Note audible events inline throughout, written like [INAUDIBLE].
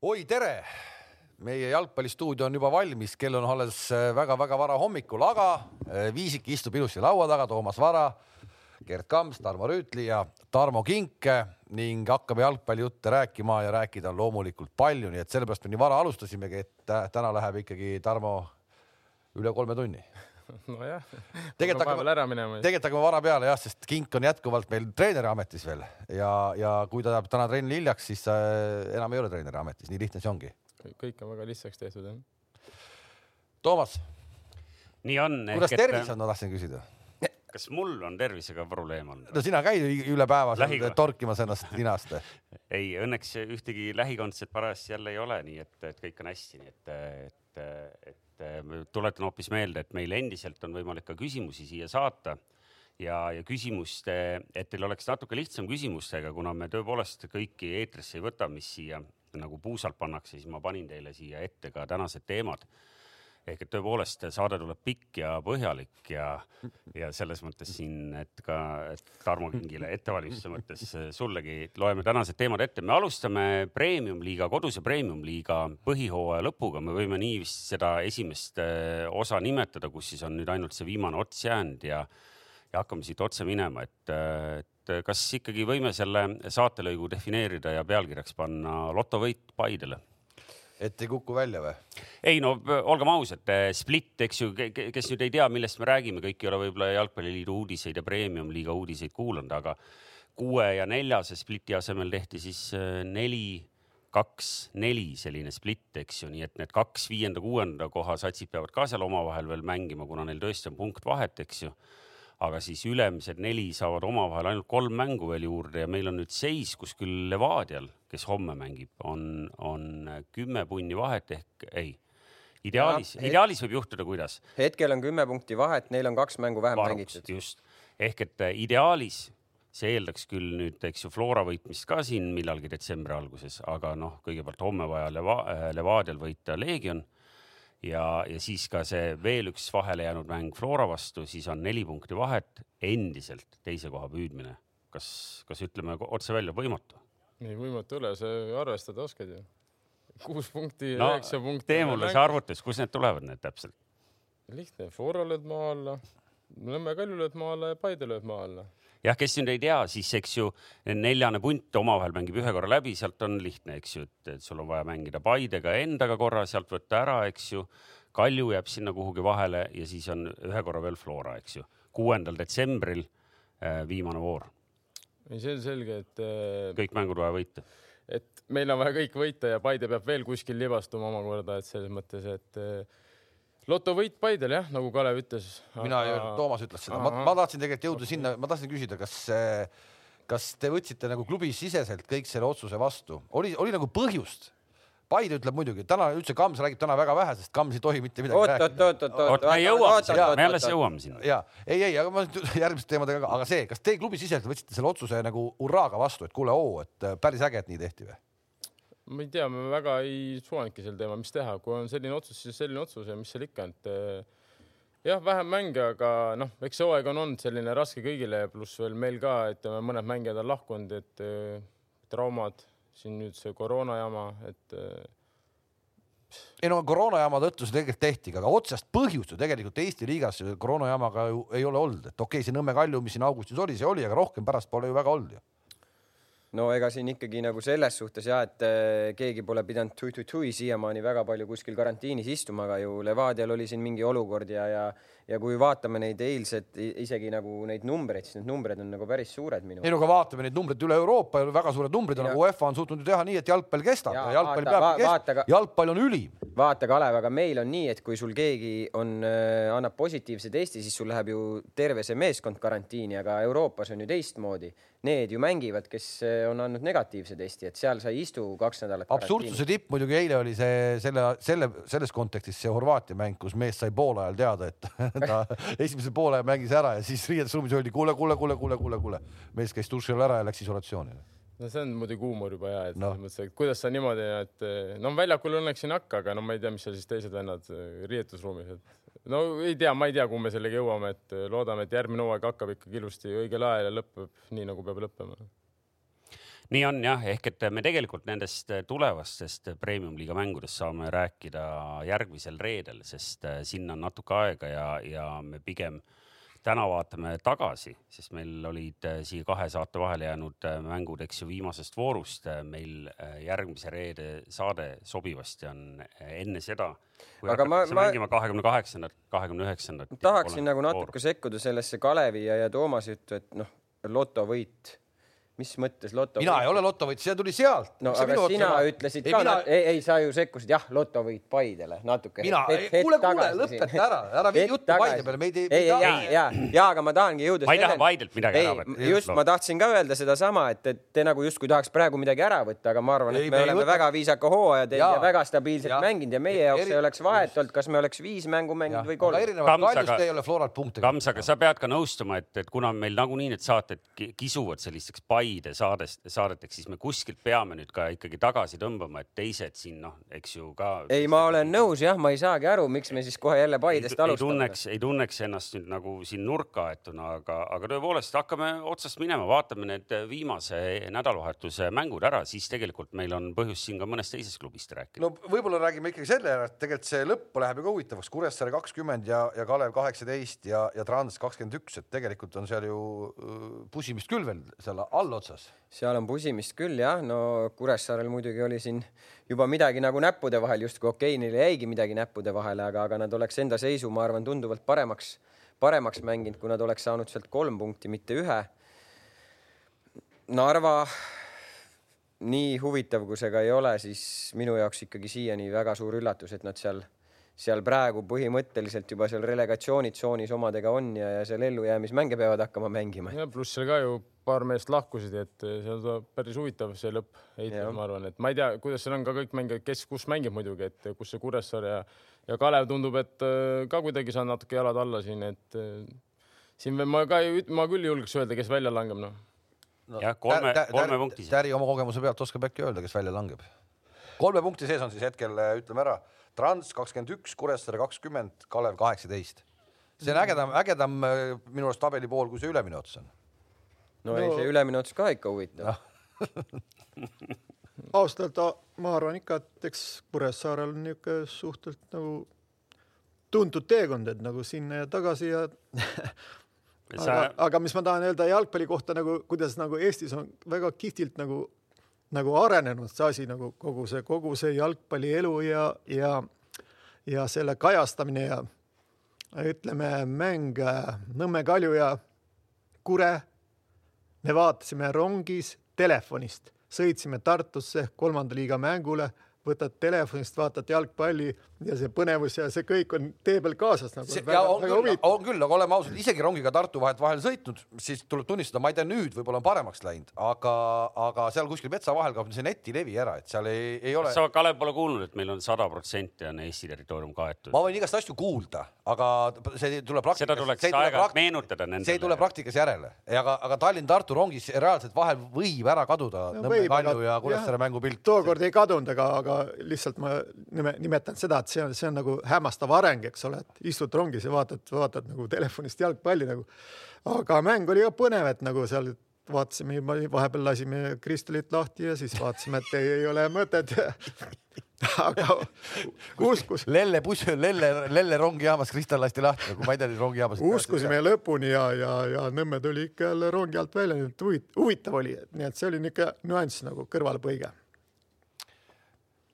oi, tere! meie jalgpallistuudio on juba valmis, kell on alles väga-väga vara hommikul, aga eh, Viisik istub ilusti laua taga, Toomas Vara, Gerd Kams, Tarmo Rüütli ja Tarmo Kink ning hakkame jalgpallijutte rääkima ja rääkida on loomulikult palju, nii et sellepärast me nii vara alustasimegi, et täna läheb ikkagi Tarmo üle kolme tunni [LAUGHS] nojah, tegelikult hakkame ära minema. tegelikult hakkame vara peale jah, sest Kink on jätkuvalt meil treeneri ametis veel ja, ja kui ta jääb täna trenni hiljaks, siis ta enam ei ole treeneri ametis, nii lihtne see ongi kõik on väga lihtsaks tehtud, jah. Toomas. nii on. kuidas tervis on, ma tahtsin küsida? kas mul on tervisega probleem olnud? no sina käid üle päeva seal torkimas ennast ninast [LAUGHS] ei, õnneks ühtegi lähikondset parajasti jälle ei ole, nii et, et kõik on hästi, nii et, et, et, et tuletan hoopis meelde, et meil endiselt on võimalik ka küsimusi siia saata ja, ja küsimuste, et teil oleks natuke lihtsam küsimustega, kuna me tõepoolest kõiki eetrisse ei võta, mis siia nagu puusalt pannakse, siis ma panin teile siia ette ka tänased teemad. Ehk et tõepoolest saade tuleb pikk ja põhjalik ja, ja selles mõttes siin, et ka et Tarmo Kingile ettevalmistuse mõttes sullegi loeme tänased teemad ette. me alustame premium-liiga, koduse premium-liiga põhihooaja lõpuga, me võime nii vist seda esimest eh, osa nimetada, kus siis on nüüd ainult see viimane ots jäänud ja ja hakkame siit otse minema, et, et kas ikkagi võime selle saatelõigu defineerida ja pealkirjaks panna lotovõit Paidele? Et ei kuku välja või? ei no olgem ausad, Split, eks ju, kes nüüd ei tea, millest me räägime, kõik ei ole võib-olla Jalgpalliliidu uudiseid ja Premium-liiga uudiseid kuulanud, aga kuue ja neljase Spliti asemel tehti siis äh, neli, kaks, neli selline split, eks ju, nii et need kaks viienda-kuuenda koha satsid peavad ka seal omavahel veel mängima, kuna neil tõesti on punkt vahet, eks ju aga siis ülemised neli saavad omavahel ainult kolm mängu veel juurde ja meil on nüüd seis, kus küll Levadial, kes homme mängib, on, on kümme punni vahet ehk ei ideaalis, ideaalis võib juhtuda, kuidas? hetkel on kümme punkti vahet, neil on kaks mängu vähem Varuks, mängitud. just, ehk et äh, ideaalis see eeldaks küll nüüd, eks ju, Flora võitmist ka siin millalgi detsembri alguses, aga noh, kõigepealt homme vaja Leva, äh, Levadial võita Leegion ja, ja siis ka see veel üks vahele jäänud mäng Flora vastu, siis on neli punkti vahet, endiselt teise koha püüdmine. kas, kas ütleme otse välja, võimatu? ei, võimatu ei ole, sa arvestada oskad ju. kuus punkti no,, üheksa punkti. tee mulle see arvutus, kust need tulevad, need täpselt? lihtne, Flora lööd maa alla, Nõmme Kalju lööd maa alla ja Paide lööd maa alla jah, kes nüüd ei tea, siis eks ju neljane punt omavahel mängib ühe korra läbi, sealt on lihtne, eks ju, et, et sul on vaja mängida Paidega endaga korra, sealt võtta ära, eks ju. Kalju jääb sinna kuhugi vahele ja siis on ühe korra veel Flora, eks ju. kuuendal detsembril äh, viimane voor. ei, see on selge, et äh,. kõik mängud vaja võita. et meil on vaja kõik võita ja Paide peab veel kuskil libastuma omakorda, et selles mõttes, et äh, lotovõit Paidel jah, nagu Kalev ütles. mina ei öelnud, Toomas ütles seda, ma, ma tahtsin tegelikult jõuda sinna, ma tahtsin küsida, kas, kas te võtsite nagu klubi siseselt kõik selle otsuse vastu, oli, oli nagu põhjust? Paide ütleb muidugi, täna üldse Kams räägib täna väga vähe, sest Kams ei tohi mitte midagi oot, rääkida. oot, oot, oot, oot, me jõuame sinna, me alles jõuame sinna. ja ei, ei, aga ma [LAUGHS] järgmiste teemadega ka, aga see, kas te klubi siseselt võtsite selle otsuse nagu hurraaga vastu, et kuule, oo, et päris äge, et nii tehti või? Ma ei tea, me väga ei suvanudki sel teemal, mis teha, kui on selline otsus, siis selline otsus ja mis seal ikka, et eh, jah, vähem mänge, aga noh, eks see hooaeg on olnud selline raske kõigile, pluss veel meil ka, ütleme, mõned mängijad on lahkunud, et eh, traumad, siin nüüd see koroona jama, et eh, ei no koroonajama tõttu see tegelikult tehti, aga otsest põhjust ju tegelikult Eesti liigas koroonajamaga ju ei ole olnud, et okei okay,, see Nõmme Kalju, mis siin augustis oli, see oli, aga rohkem pärast pole ju väga olnud ju no ega siin ikkagi nagu selles suhtes ja, et äh, keegi pole pidanud tui-tui-tui siiamaani väga palju kuskil karantiinis istuma, aga ju Levadial oli siin mingi olukord ja, ja ja kui vaatame neid eilset, isegi nagu neid numbreid, siis need numbrid on nagu päris suured minu. ei no aga vaatame neid numbreid üle Euroopa, väga suured numbrid on, nagu UEFA on suutnud ju teha nii, et jalgpall kestab ja, ja jalgpall peab kestma, jalgpall on ülim. vaata, Kalev, aga meil on nii, et kui sul keegi on äh,, annab positiivse testi, siis sul läheb ju terve see meeskond karantiini, aga Euroopas on ju teistmoodi need ju mängivad, kes eh, on andnud negatiivse testi, et seal sa ei istu kaks nädalat. absurdsuse tipp muidugi eile oli see selle, selle, selles kontekstis see Horvaatia mäng, kus mees sai poole ajal teada, et [LAUGHS] ta esimese poole mängis ära ja siis riietusruumis öeldi kuule, kuule, kuule, kuule, kuule, kuule. mees käis duši all ära ja läks isolatsiooni no see on muidugi huumor juba ja, et no. selles mõttes, et kuidas sa niimoodi, et no väljakul õnneks ei nakka, aga no ma ei tea, mis seal siis teised vennad eh, riietusruumis, et no ei tea, ma ei tea, kuhu me sellega jõuame, et loodame, et järgmine hooaeg hakkab ikkagi ilusti õigel ajal ja lõpeb nii, nagu peab lõppema nii on jah, ehk et me tegelikult nendest tulevastest premium-liiga mängudest saame rääkida järgmisel reedel, sest äh, sinna on natuke aega ja, ja me pigem täna vaatame tagasi, sest meil olid äh, siia kahe saate vahele jäänud äh, mängud, eks ju, viimasest voorust. meil järgmise reede saade sobivasti on enne seda, kui Aga ma- hakatakse ma- mängima kahekümne kaheksandat, kahekümne üheksandat. tahaksin nagu natuke sekkuda sellesse Kalevi ja, ja Toomase juttu, et noh, lotovõit mis mõttes loto? mina ei ole lotovõit, see tuli sealt. no aga sina ütlesid ei, ka mina..., ei, ei, sa ju sekkusid, jah, lotovõit Paidele natuke. mina, kuule, kuule, lõpeta ära, ära vii juttu Paide peale, meid ei. ei, ei, ja, ja, ja, aga ma tahangi jõuda. ma ei taha Paidelt midagi ära võtta. just, ma tahtsin ka öelda sedasama, et, et te nagu justkui tahaks praegu midagi ära võtta, aga ma arvan, et ei, me, me oleme väga viisaka hooaja teinud ja. väga stabiilselt ja. mänginud ja meie jaoks Eri... ei oleks vahet olnud, kas me oleks viis mängu mänginud või kolm. erinevalt Kaljust ei ole Floral punkte. Kams, aga sa pead ka nõustuma, et, et kuna meil nagunii need saated kisuvad sellisteks Paide saadest, saadeteks, siis me kuskilt peame nüüd ka ikkagi tagasi tõmbama, et teised siin noh, eks ju ka. ei, ma olen nõus jah, ma ei saagi aru, miks me siis kohe jälle Paidest ei, alustame. ei tunneks, ei tunneks ennast nüüd nagu siin nurka aetuna, aga, aga tõepoolest hakkame otsast minema, vaatame need viimase nädalavahetuse mängud ära, siis tegelikult meil on põhjust siin ka mõnest teisest klubist rääkida. no võib-olla räägime ikkagi selle ära, et tegelikult see lõpp läheb ju ka huvitavaks, Kuressaare kakskümmend ja, ja Kalev kaheksateist ja, ja Trans kakskümmend üks, et tegelikult on seal ju pusimist küll veel seal allotsas. seal on pusimist küll jah, no Kuressaarel muidugi oli siin juba midagi nagu näppude vahel, justkui okei okay,, neil jäigi midagi näppude vahele, aga, aga nad oleks enda seisu, ma arvan, tunduvalt paremaks, paremaks mänginud, kui nad oleks saanud sealt kolm punkti, mitte ühe. Narva, nii huvitav, kui see ka ei ole, siis minu jaoks ikkagi siiani väga suur üllatus, et nad seal seal praegu põhimõtteliselt juba seal relegatsioonitsoonis omadega on ja, ja seal ellujäämismänge peavad hakkama mängima. ja pluss seal ka ju paar meest lahkusid, et seal tuleb päris huvitav see lõpp heitlus, ma arvan, et ma ei tea, kuidas seal on ka kõik mängijad, kes kus mängib muidugi, et kus see Kuressaare ja, ja Kalev tundub, et äh, ka kuidagi saan natuke jalad alla siin, et siin ma ka ei, ma küll ei julgeks öelda, kes välja langeb, noh no, jah, kolme, kolme punkti. Täri oma kogemuse pealt oskab äkki öelda, kes välja langeb. kolme punkti sees on siis hetkel, ütleme ära Trans kakskümmend üks, Kuressaare kakskümmend, Kalev kaheksateist. see on ägedam, ägedam minu arust tabeli pool, kui see ülemine ots on. No, no ei, see ülemine ots ka ikka huvitav [LAUGHS] ausalt öelda ma arvan ikka, et eks Kuressaarel on niisugune suhteliselt nagu tuntud teekond, et nagu sinna ja tagasi ja [LAUGHS] aga Sa..., aga mis ma tahan öelda jalgpalli kohta nagu, kuidas nagu Eestis on väga kihvtilt nagu nagu arenenud see asi nagu kogu see, kogu see jalgpallielu ja, ja, ja selle kajastamine ja ütleme, mäng Nõmme Kalju ja Kure. Me vaatasime rongis telefonist, sõitsime Tartusse kolmanda liiga mängule võtad telefonist, vaatad jalgpalli ja see põnevus ja see kõik on tee peal kaasas nagu. on küll, on küll, aga oleme ausad, isegi rongiga Tartu vahet vahel sõitnud, siis tuleb tunnistada, ma ei tea, nüüd võib-olla on paremaks läinud, aga, aga seal kuskil metsa vahel kaob see netilevi ära, et seal ei, ei ole. sa, Kalev, pole kuulnud, et meil on sada protsenti on Eesti territoorium kaetud? ma võin igast asju kuulda, aga see tuleb praktikas. seda tuleks aeg-ajalt meenutada nendele. see ei tule praktikas järele, aga, aga Tallinn-Tartu rongis reaalselt vahel võib ära kaduda no, Nõmme Kalju ja Kuressaare mängupilt. tookord ei kadunud, aga, aga lihtsalt ma nime, nimetan seda, et see on, see on nagu hämmastav areng, eks ole, et istud rongis ja vaatad, vaatad nagu telefonist jalgpalli nagu. aga mäng oli ka põnev, et nagu seal vaatasime, vahepeal lasime Kristalit lahti ja siis vaatasime, et ei, ei ole mõtet [LAUGHS] aga uskus. Lelle buss, Lelle, Lelle rongijaamas Kristal lasti lahti, nagu ma ei tea, rongijaamas. uskusime lõpuni ja, ja, ja Nõmme tuli ikka jälle rongi alt välja, nii et huvitav oli, nii et see oli niisugune nüanss nagu kõrvalepõige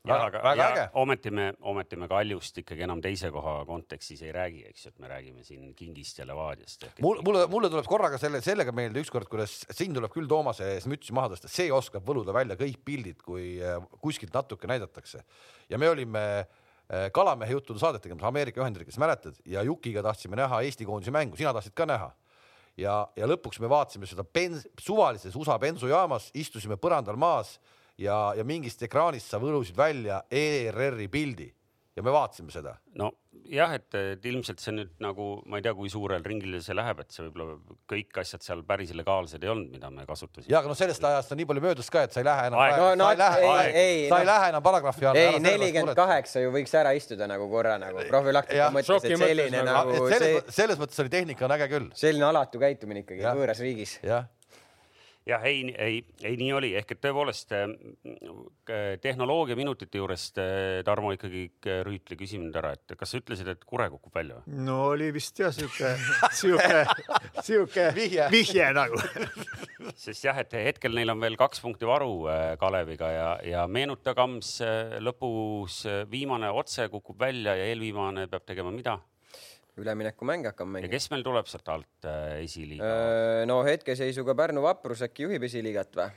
väga, väga äge. ometi me, ometi me Kaljust ikkagi enam teise koha kontekstis ei räägi, eks ju, et me räägime siin Kingist ja Levadiast. mul, mulle, mulle tuleb korraga selle, sellega meelde ükskord, kuidas siin tuleb küll Toomase ees mütsi maha tõsta, see oskab võluda välja kõik pildid, kui äh, kuskilt natuke näidatakse. ja me olime äh, Kalamehe juttude saadet tegemas Ameerika Ühendriikides, mäletad, ja Jukiga tahtsime näha Eesti koondise mängu, sina tahtsid ka näha ja, ja lõpuks me vaatasime seda bens, suvalises USA bensujaamas, istusime põrandal maas ja, ja mingist ekraanist sa võlusid välja ERR-i pildi ja me vaatasime seda. nojah, et, et ilmselt see nüüd nagu ma ei tea, kui suurel ringil see läheb, et see võib-olla kõik asjad seal päris legaalsed ei olnud, mida me kasutasime. ja aga noh, sellest ajast on nii palju möödas ka, et sa ei lähe enam. No, no, sa ei lähe, ei, ei, sa ei no, lähe enam paragrahvi alla. ei, nelikümmend kaheksa ju võiks ära istuda nagu korra nagu profülaktika mõttes, et selline nagu. selles, selles mõttes oli tehnika on äge küll. selline alatu käitumine ikkagi võõras riigis. jah jah, ei, ei, ei nii oli, ehk et tõepoolest äh, tehnoloogia minutite juurest äh, Tarmo ikkagi äh, Rüütli küsis mind ära, et kas sa ütlesid, et Kure kukub välja või? no oli vist jah sihuke, sihuke, sihuke vihje, vihje nagu sest jah, et hetkel neil on veel kaks punkti varu Kaleviga ja, ja meenuta Kams lõpus viimane otse kukub välja ja eelviimane peab tegema mida? Üleminekumäng hakkame mängima. ja kes meil tuleb sealt alt äh, esiliiga? no hetkeseisuga Pärnu Vaprus äkki juhib esiliigat või?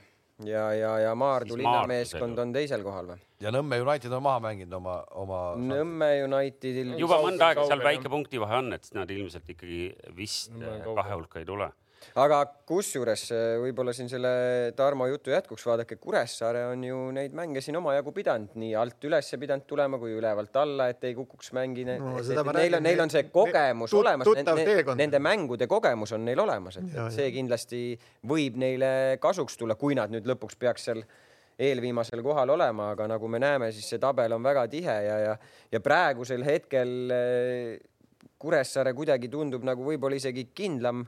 ja, ja, ja Maardu linnameeskond on teisel kohal või? ja Nõmme United on maha mänginud oma, oma. Nõmme Unitedil. juba mõnda aega seal väike punktivahe on, et nad ilmselt ikkagi vist kahe hulka ei tule aga kusjuures äh, võib-olla siin selle Tarmo jutu jätkuks vaadake, Kuressaare on ju neid mänge siin omajagu pidanud, nii alt üles pidanud tulema kui ülevalt alla, et ei kukuks mängida no,. Neil on, neil on see kogemus tut, olemas, nende, nende mängude kogemus on neil olemas, et, see kindlasti võib neile kasuks tulla, kui nad nüüd lõpuks peaks seal eelviimasel kohal olema, aga nagu me näeme, siis see tabel on väga tihe ja, ja, ja praegusel hetkel äh, Kuressaare kuidagi tundub nagu võib-olla isegi kindlam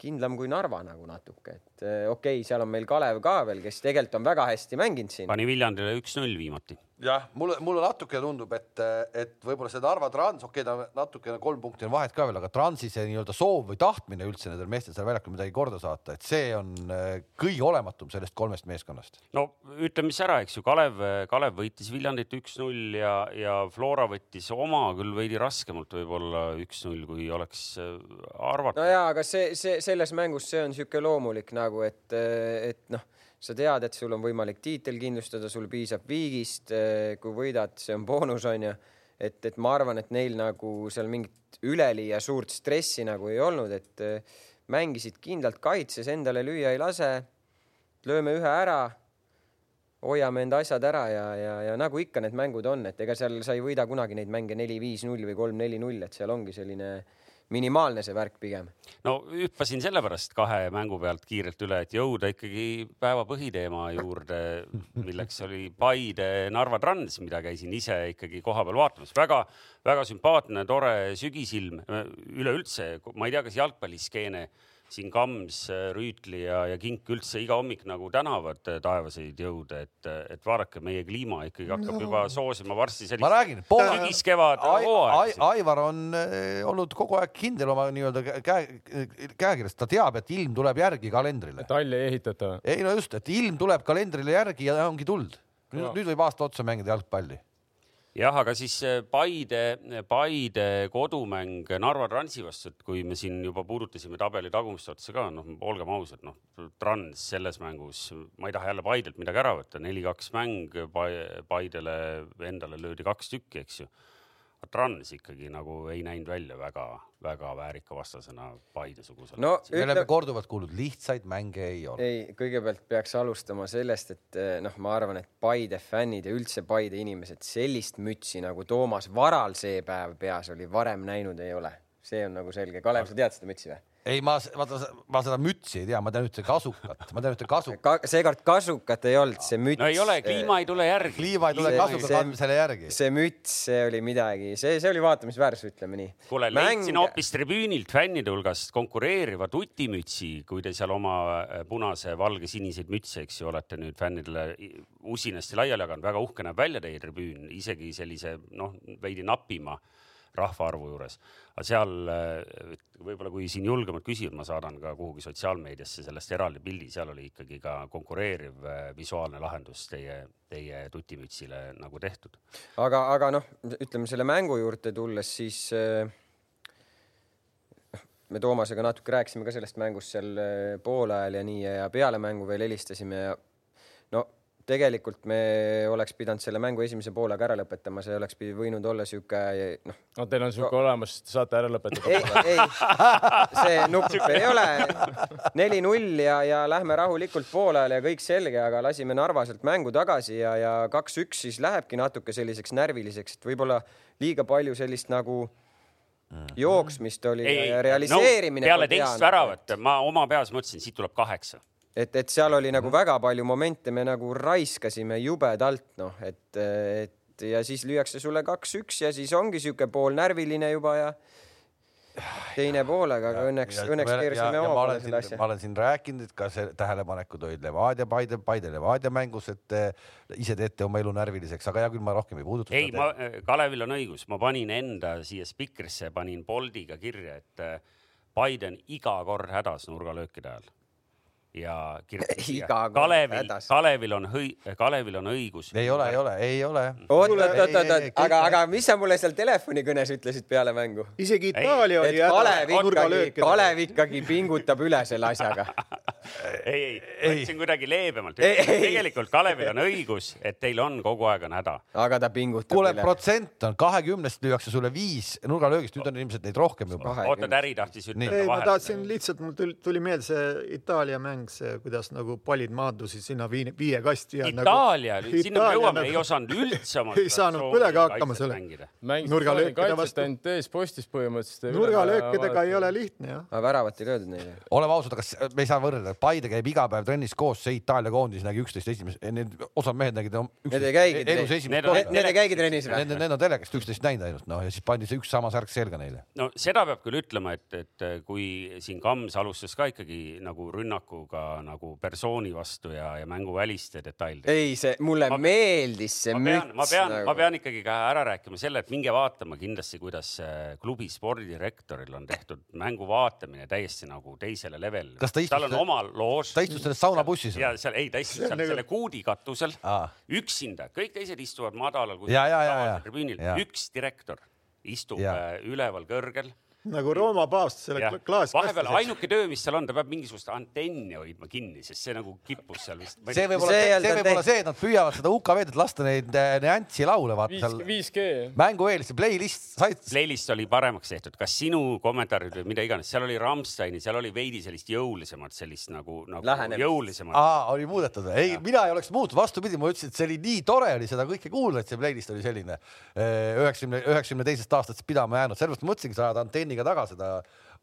kindlam kui Narva nagu natuke, et eh, okei okay,, seal on meil Kalev ka veel, kes tegelikult on väga hästi mänginud siin. pani Viljandile üks-null viimati jah, mulle, mulle natuke tundub, et, et võib-olla see Narva Trans, okei okay,, ta natukene kolm punkti on vahet ka veel, aga Transi see nii-öelda soov või tahtmine üldse nendel meestel seal väljakul midagi korda saata, et see on äh, kõige olematum sellest kolmest meeskonnast. no ütleme siis ära, eks ju, Kalev, Kalev võitis Viljandit üks-null ja, ja Flora võttis oma küll veidi raskemalt võib-olla üks-null, kui oleks äh, arvata. no ja, aga see, see selles mängus, see on niisugune loomulik nagu, et, et noh sa tead, et sul on võimalik tiitel kindlustada, sul piisab viigist, kui võidad, see on boonus, onju. et, et ma arvan, et neil nagu seal mingit üleliia suurt stressi nagu ei olnud, et mängisid kindlalt kaitses, endale lüüa ei lase. lööme ühe ära, hoiame enda asjad ära ja, ja, ja nagu ikka need mängud on, et ega seal sa ei võida kunagi neid mänge neli-viis-null või kolm-neli-null, et seal ongi selline minimaalne see värk pigem. no hüppasin sellepärast kahe mängu pealt kiirelt üle, et jõuda ikkagi päeva põhiteema juurde, milleks oli Paide Narva Trans, mida käisin ise ikkagi kohapeal vaatamas väga,. väga-väga sümpaatne, tore sügisilm. üleüldse, ma ei tea, kas jalgpalliskeene siin Kams, Rüütli ja, ja Kink üldse iga hommik nagu tänavad taevaseid jõude, et, et vaadake, meie kliima ikkagi hakkab no. juba soosima varsti sellist. ma räägin, sügiskevad hooaeg. Aivar on eh, olnud kogu aeg kindel oma nii-öelda käe, käekirjas, ta teab, et ilm tuleb järgi kalendrile. et halli ei ehitata? ei no just, et ilm tuleb kalendrile järgi ja ongi tuld. nüüd, nüüd võib aasta otsa mängida jalgpalli jah, aga siis äh, Paide, Paide kodumäng Narva Transi vastu, et kui me siin juba puudutasime tabeli tagumist otsa ka, noh, olgem ausad, noh, Trans selles mängus, ma ei taha jälle Paidelt midagi ära võtta, neli-kaks mäng Paidele endale löödi kaks tükki, eks ju. Trans ikkagi nagu ei näinud välja väga-väga väärika vastasena Paide-sugusele. no me ütle... oleme korduvalt kuulnud, lihtsaid mänge ei ole. ei, kõigepealt peaks alustama sellest, et eh, noh, ma arvan, et Paide fännid ja üldse Paide inimesed sellist mütsi nagu Toomas Varal see päev peas oli varem näinud ei ole. see on nagu selge. Kalev, sa tead seda mütsi või? Ei, ma vaata, ma seda mütsi ei tea, ma tean ühte kasukat, ma tean ühte kasukat Ka,. seekord kasukat ei olnud, see müts. no ei ole, kliima ei tule järgi. kliima ei tule kasuka kandmisele järgi. see müts, see oli midagi, see, see oli vaatamisväärsus, ütleme nii. kuule Mäng..., leidsin hoopis tribüünilt fännide hulgast konkureeriva tutimütsi, kui te seal oma äh, punase, valge, siniseid mütse, eks ju, olete nüüd fännidele usinasti laiali jaganud, väga uhke näeb välja teie tribüün, isegi sellise noh, veidi napima rahvaarvu juures. aga seal äh, võib-olla, kui siin julgemalt küsivad, ma saadan ka kuhugi sotsiaalmeediasse sellest eraldi pildi, seal oli ikkagi ka konkureeriv äh, visuaalne lahendus teie, teie tutimütsile nagu tehtud. aga, aga noh, ütleme selle mängu juurde tulles, siis äh, me Toomasega natuke rääkisime ka sellest mängust seal poolajal ja nii ja peale mängu veel helistasime ja no tegelikult me oleks pidanud selle mängu esimese poolega ära lõpetama, see oleks võinud olla sihuke noh. no teil on sihuke no, olemas, saate ära lõpetada. ei, ei, see nupp ei ole neli-null ja, ja lähme rahulikult poolajale ja kõik selge, aga lasime Narva sealt mängu tagasi ja, ja kaks-üks siis lähebki natuke selliseks närviliseks, et võib-olla liiga palju sellist nagu mhm. jooksmist oli ei, ja realiseerimine no,. peale teist väravat ma oma peas mõtlesin, siit tuleb kaheksa et, et seal oli nagu väga palju momente, me nagu raiskasime jubedalt, noh, et, et ja siis lüüakse sulle kaks-üks ja siis ongi sihuke poolnärviline juba ja teine poolega, aga õnneks, õnneks keerasime oma poole selle asja. ma olen siin rääkinud, et ka see tähelepanekud olid Levadia, Paide, Paide, Levadia mängus, et eh, ise teete oma elu närviliseks, aga hea küll, ma rohkem ei puuduta. ei, ma, Kalevil on õigus, ma panin enda siia spikrisse, panin Boldiga kirja, et Paide on iga kord hädas nurgalöökide ajal ja [LAUGHS] kirjutasin Kalevil, Kalevil on hõi-, Kalevil on õigus. ei ole, ei ole, ei ole. oot, oot, oot, oot, aga, aga mis sa mulle seal telefonikõnes ütlesid peale mängu? isegi Itaalia oli Kalev ikkagi, Kalev ikkagi pingutab üle selle asjaga [LAUGHS] ei, ei, mõtlesin kuidagi leebemalt. tegelikult Kalevil on õigus, et teil on kogu aeg on häda. aga ta pingutab kuule, protsent on kahekümnest lüüakse sulle viis nurgalöögist, nüüd on ilmselt neid rohkem juba. oota, Täri tahtis ütelda vahele. ma tahtsin lihtsalt, mul tuli meelde see Itaalia mäng mäng, see, kuidas nagu pallid maandusid sinna viie, viie kasti. Itaalia nagu,, sinna me jõuame nagu,, ei osanud üldse oma [LAUGHS] ei saanud kuidagi hakkama selle nurgalöökide vastu. ainult eespostis põhimõtteliselt. nurgalöökidega ei ole lihtne jah. aga väravat ei löödud neile. oleme ausad, kas me ei saa võrrelda, Paide käib iga päev trennis koos, see Itaalia koondis nägi üksteist esimest, need osad mehed nägid. Need ei käigi, need ei käigi trennis või? Need on telekast üksteist näinud ainult noh ja siis pandi see üks sama särk selga neile. no seda peab küll ütlema, et, et kui siin Kams alustas ka ikkagi nagu rünnakuga ka nagu persooni vastu ja, ja mänguväliste detailidega. ei, see mulle ma, meeldis see ma pean, müts. ma pean nagu..., ma pean ikkagi ka ära rääkima selle, et minge vaatama kindlasti, kuidas klubi spordidirektoril on tehtud mängu vaatamine täiesti nagu teisele levelile. tal on oma loož. ta istus selles saunabussis? ja seal, ei, ta istus seal selle kuudi katusel Aa. üksinda, kõik teised istuvad madalal tribüünil, üks direktor istub ja. Äh, üleval kõrgel nagu Rooma paavst selle klaaskasti. vahepeal ainuke töö, mis seal on, ta peab mingisugust antenni hoidma kinni, sest see nagu kippus seal vist. see võib olla see, see, võib olla see, et nad püüavad seda UK-d, et lasta neid äh, nüanssi laule vaata seal. 5G. mängu eel, see playlist said. Playlist oli paremaks tehtud, kas sinu kommentaarid või mida iganes, seal oli Rammsteini, seal oli veidi sellist jõulisemat, sellist nagu, nagu Lähenemist. jõulisemat. aa, oli muudetud või? ei, mina ei oleks muutnud, vastupidi, ma ütlesin, et see oli nii tore oli seda kõike kuulda, et see playlist oli selline äh, üheksakümne, üheksakümne teisest aastast pidama jäänud, sellepärast mõtlesingi, sa ajad antenniga taga seda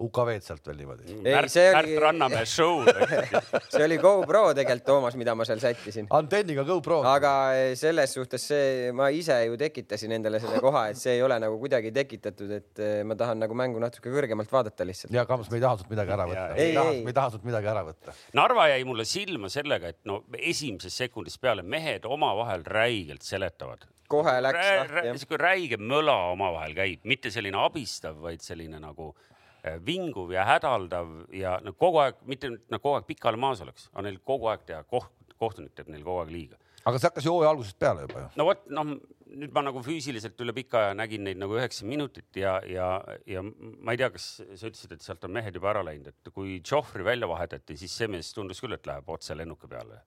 UKV-d sealt veel niimoodi. Märt, oli... Märt Rannamäe show [LAUGHS] see oli GoPro tegelikult, Toomas, mida ma seal sättisin. antenniga GoPro. aga eh, selles suhtes see, ma ise ju tekitasin endale selle koha, et see ei ole nagu kuidagi tekitatud, et eh, ma tahan nagu mängu natuke kõrgemalt vaadata lihtsalt. ja Kams, me ei taha sult midagi ära võtta. me ei taha, me ei taha sult midagi ära võtta. Narva jäi mulle silma sellega, et no esimesest sekundist peale mehed omavahel räigelt seletavad kohe läks lahti. sihuke räige möla omavahel käib, mitte selline abistav, vaid selline nagu Äh, vinguv ja hädaldav ja no kogu aeg, mitte et nad kogu aeg pikali maas oleks, aga neil kogu aeg teha koht, kohtunik teeb neile kogu aeg liiga. aga see hakkas ju hooaja algusest peale juba ju. no vot, noh, nüüd ma nagu füüsiliselt üle pika aja nägin neid nagu üheksa minutit ja, ja, ja ma ei tea, kas sa ütlesid, et sealt on mehed juba ära läinud, et kui Joffrey välja vahetati, siis see mees tundus küll, et läheb otse lennuki peale.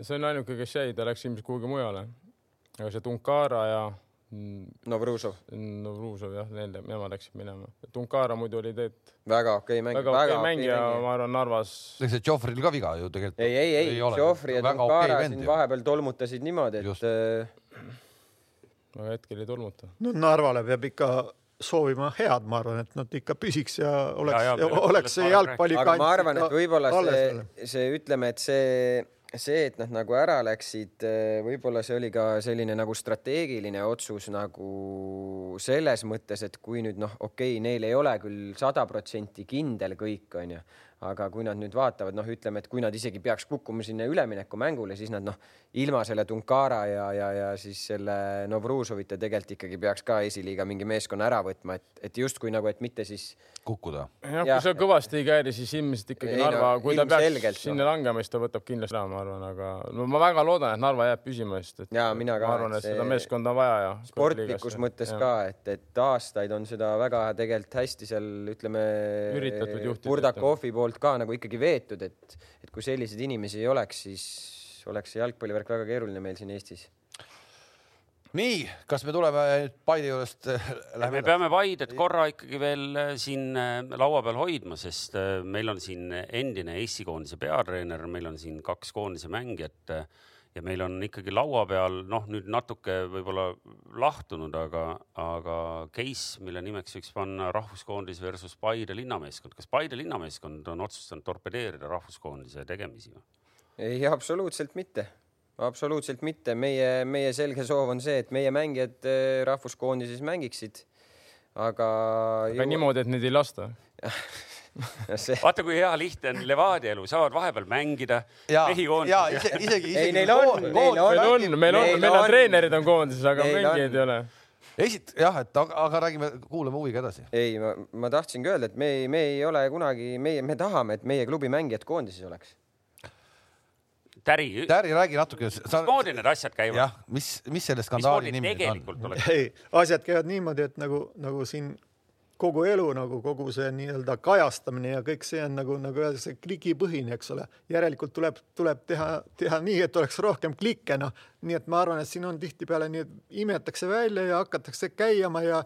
see on ainuke, kes jäi, ta läks ilmselt kuhugi mujale. Aga see Tunkara ja Novružov. Novružov jah, need, nemad läksid minema. Tunkara muidu oli teed. väga okei mäng. väga okei mängija, ma arvan, Narvas. ega see Joffril ka viga ju tegelikult. ei, ei, ei, Joffri ja Tunkara okay siin vahepeal tolmutasid niimoodi, et. Äh, aga hetkel ei tolmuta. no Narvale peab ikka soovima head, ma arvan, et nad ikka püsiks ja oleks, oleks see jalgpalli. aga ma arvan, et võib-olla see, see ütleme, et see see, et nad nagu ära läksid, eh, võib-olla see oli ka selline nagu strateegiline otsus nagu selles mõttes, et kui nüüd noh, okei okay,, neil ei ole küll sada protsenti kindel kõik, onju, aga kui nad nüüd vaatavad, noh, ütleme, et kui nad isegi peaks kukkuma sinna üleminekumängule, siis nad noh, ilma selle Tunkara ja, ja, ja siis selle Novružovita tegelikult ikkagi peaks ka esiliiga mingi meeskonna ära võtma, et, et justkui nagu, et mitte siis kukkuda. jah ja,, kui see kõvasti ei käi, siis ilmselt ikkagi ei, Narva no,, kui ta peaks selgelt, sinna no. langema, siis ta võtab kindlasti ära, ma arvan, aga no ma väga loodan, et Narva jääb püsima, sest et ja, mina ka, ma arvan, et seda meeskonda on vaja ja sportlikus mõttes ja. ka, et, et aastaid on seda väga tegelikult hästi seal ütleme üritatud juhtida. Burdakovi poolt ka nagu ikkagi veetud, et, et kui selliseid inimesi ei oleks, siis oleks see jalgpallivärk väga keeruline meil siin Eestis. Nii, kas me tuleme nüüd Paide juurest äh, me peame Paidet korra ikkagi veel äh, siin äh, laua peal hoidma, sest meil on siin endine Eesti koondise peatreener, meil on siin kaks koondise mängijat ja meil on ikkagi laua peal noh, nüüd natuke võib-olla lahtunud, aga, aga case, mille nimeks võiks panna rahvuskoondis versus Paide linnameeskond. kas Paide linnameeskond on otsustanud torpedeerida rahvuskoondise tegemisi või? ei, absoluutselt mitte absoluutselt mitte, meie, meie selge soov on see, et meie mängijad äh, rahvuskoondises mängiksid. aga. aga niimoodi, et neid ei lasta [LAUGHS] See... vaata, kui hea lihtne on Levadia elu, saavad vahepeal mängida. mehi koondises. isegi, isegi. ei, neil on, neil on, meil on, meil on, meil on treenerid on koondises, aga mängijaid ei ole esit-, jah, et aga, aga räägime, kuulame huviga edasi. ei, ma, ma tahtsingi öelda, et me, me ei ole kunagi, meie, me tahame, et meie klubi mängijad koondises oleks. Täri. Täri, räägi natuke. mismoodi need asjad käivad? jah, mis, mis selle skandaali nimi on? ei, asjad käivad niimoodi, et nagu, nagu siin kogu elu nagu kogu see nii-öelda kajastamine ja kõik see on nagu, nagu öeldakse, klikipõhine, eks ole. järelikult tuleb, tuleb teha, teha nii, et oleks rohkem klikke, noh. nii et ma arvan, et siin on tihtipeale nii, et imetakse välja ja hakatakse käima ja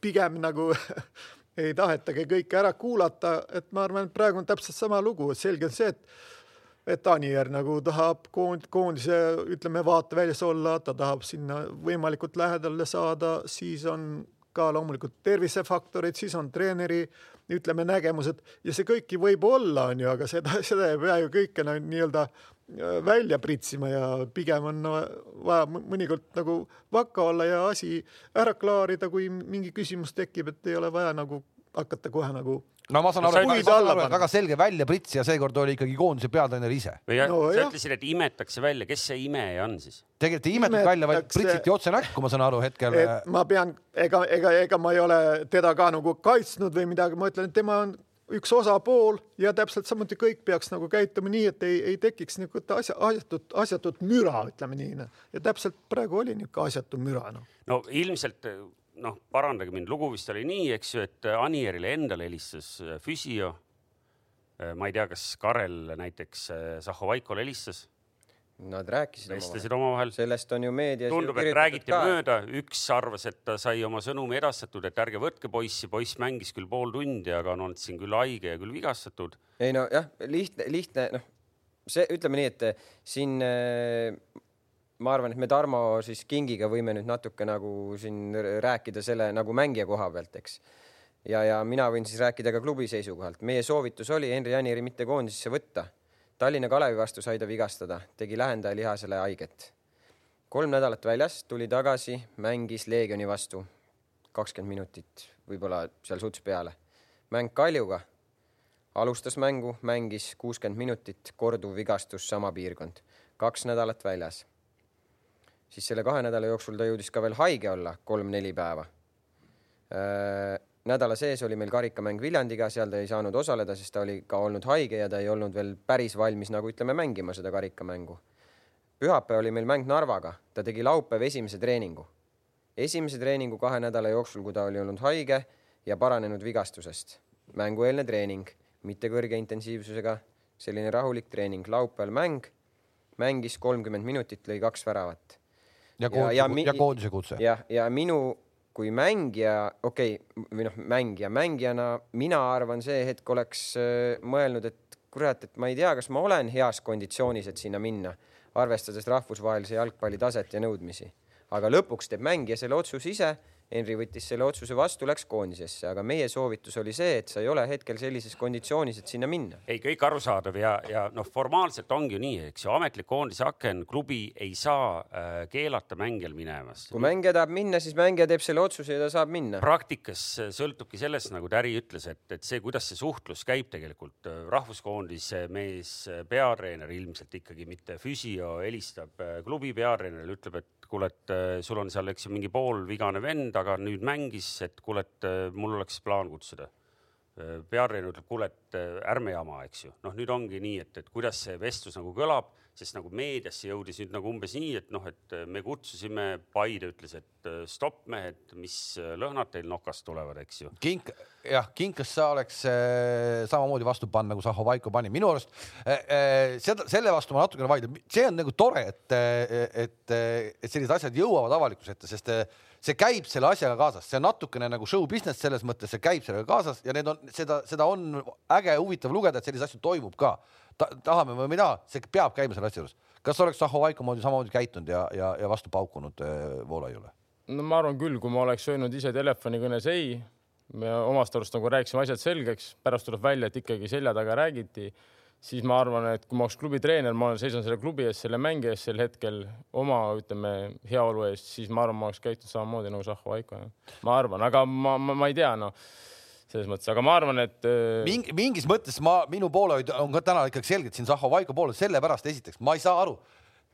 pigem nagu [LAUGHS] ei tahetagi kõike ära kuulata, et ma arvan, et praegu on täpselt sama lugu, selge on see, et et Anier nagu tahab koond, koondise, ütleme, vaateväljas olla, ta tahab sinna võimalikult lähedale saada, siis on ka loomulikult tervisefaktorid, siis on treeneri ütleme nägemused. Ja see kõiki võib olla, on ju, aga seda, [LAUGHS] seda ei pea ju kõike nii-öelda äh, välja pritsima ja pigem on vaja mõnikord nagu vakka olla ja asi ära klaarida, kui mingi küsimus tekib, et ei ole vaja nagu hakata kohe nagu no ma saan aru, et väga, väga selge väljaprits ja seekord oli ikkagi koondise peatreener ise. No, sa ütlesid, et imetakse välja, kes see imeja on siis? tegelikult ei imetanud välja, vaid pritsiti otse näkku, ma saan aru hetkel. ma pean, ega, ega, ega ma ei ole teda ka nagu kaitsnud või midagi, ma ütlen, et tema on üks osapool ja täpselt samuti kõik peaks nagu käituma nii, et ei, ei tekiks niisugust asja, asjatut, asjatut müra, ütleme nii. Noh. ja täpselt praegu oli niisugune asjatu müra, noh. no ilmselt noh, parandage mind, lugu vist oli nii, eks ju, et Anierile endale helistas äh, füsio. Äh, ma ei tea, kas Karel näiteks Zahhovaikole äh, helistas. Nad rääkisid vestlesid omavahel. sellest on ju meedias. tundub, et räägiti ka. mööda, üks arvas, et ta sai oma sõnumi edastatud, et ärge võtke poissi, poiss mängis küll pool tundi, aga on olnud siin küll haige ja küll vigastatud. ei no jah, lihtne, lihtne, noh, see ütleme nii, et siin ma arvan, et me Tarmo siis Kingiga võime nüüd natuke nagu siin rääkida selle nagu mängija koha pealt, eks. ja, ja mina võin siis rääkida ka klubi seisukohalt. meie soovitus oli Henri Anieri mitte koondisesse võtta. Tallinna Kalevi vastu sai ta vigastada, tegi lähendaja lihasele haiget. kolm nädalat väljas, tuli tagasi, mängis Leegioni vastu kakskümmend minutit, võib-olla seal suts peale. mäng Kaljuga, alustas mängu, mängis kuuskümmend minutit, korduv vigastus, sama piirkond, kaks nädalat väljas siis selle kahe nädala jooksul ta jõudis ka veel haige olla kolm-neli päeva. Äh, nädala sees oli meil karikamäng Viljandiga, seal ta ei saanud osaleda, sest ta oli ka olnud haige ja ta ei olnud veel päris valmis, nagu ütleme, mängima seda karikamängu. pühapäev oli meil mäng Narvaga, ta tegi laupäev esimese treeningu. esimese treeningu kahe nädala jooksul, kui ta oli olnud haige ja paranenud vigastusest. mängueelne treening, mitte kõrge intensiivsusega, selline rahulik treening, laupäeval mäng, mängis kolmkümmend minutit, lõi kaks väravat ja koondise, ja, ja, ja koondise kutse. jah, ja minu kui mängija, okei okay,, või noh, mängija, mängijana mina arvan, see hetk oleks äh, mõelnud, et kurat, et ma ei tea, kas ma olen heas konditsioonis, et sinna minna, arvestades rahvusvahelise jalgpalli taset ja nõudmisi. aga lõpuks teeb mängija selle otsuse ise Henri võttis selle otsuse vastu, läks koondisesse, aga meie soovitus oli see, et sa ei ole hetkel sellises konditsioonis, et sinna minna. ei, kõik arusaadav ja, ja noh, formaalselt ongi ju nii, eks ju, ametlik koondise aken, klubi ei saa äh, keelata mängijal minemast. kui mängija tahab minna, siis mängija teeb selle otsuse ja ta saab minna. praktikas sõltubki sellest, nagu Täri ütles, et, et see, kuidas see suhtlus käib tegelikult äh, rahvuskoondise mees, äh, peatreener ilmselt ikkagi mitte füsio, helistab äh, klubi peatreenerile, ütleb, et kuule, et sul on seal, eks ju, mingi poolvigane vend aga nüüd mängis, et kuule, et äh, mul oleks plaan kutsuda. Äh, peatreener ütleb, kuule, et äh, ärme jama, eks ju. noh, nüüd ongi nii, et, et kuidas see vestlus nagu kõlab, sest nagu meediasse jõudis nüüd nagu umbes nii, et noh, et me kutsusime, Paide ütles, et stopp mehed, mis lõhnad teil nokast tulevad, eks ju. kink, jah, kinkas sa oleks äh, samamoodi vastu panna, nagu Zahovaiko pani. minu arust äh, seda, selle vastu ma natukene vaidlen, see on nagu tore, et, et, et sellised asjad jõuavad avalikkuse ette, sest äh, see käib selle asjaga kaasas, see on natukene nagu show business selles mõttes, see käib sellega kaasas ja need on seda, seda on äge, huvitav lugeda, et selliseid asju toimub ka Ta,. tahame või ei taha, see peab käima selle asja juures. kas oleks Zahovaiko moodi samamoodi käitunud ja, ja, ja vastu paukunud äh, Voolaiule? no ma arvan küll, kui ma oleks öelnud ise telefonikõnes ei, me omast arust nagu rääkisime asjad selgeks, pärast tuleb välja, et ikkagi selja taga räägiti, siis ma arvan, et kui ma oleks klubi treener, ma seisan selle klubi ees, selle mängija ees sel hetkel oma, ütleme, heaolu eest, siis ma arvan, ma oleks käitunud samamoodi nagu Zahho Aiko. ma arvan, aga ma, ma, ma ei tea, noh selles mõttes, aga ma arvan, et äh, Mingi, mingis mõttes ma, minu poolehoid on ka täna ikkagi selgelt siin Zahho Vaiko poolel, sellepärast esiteks ma ei saa aru.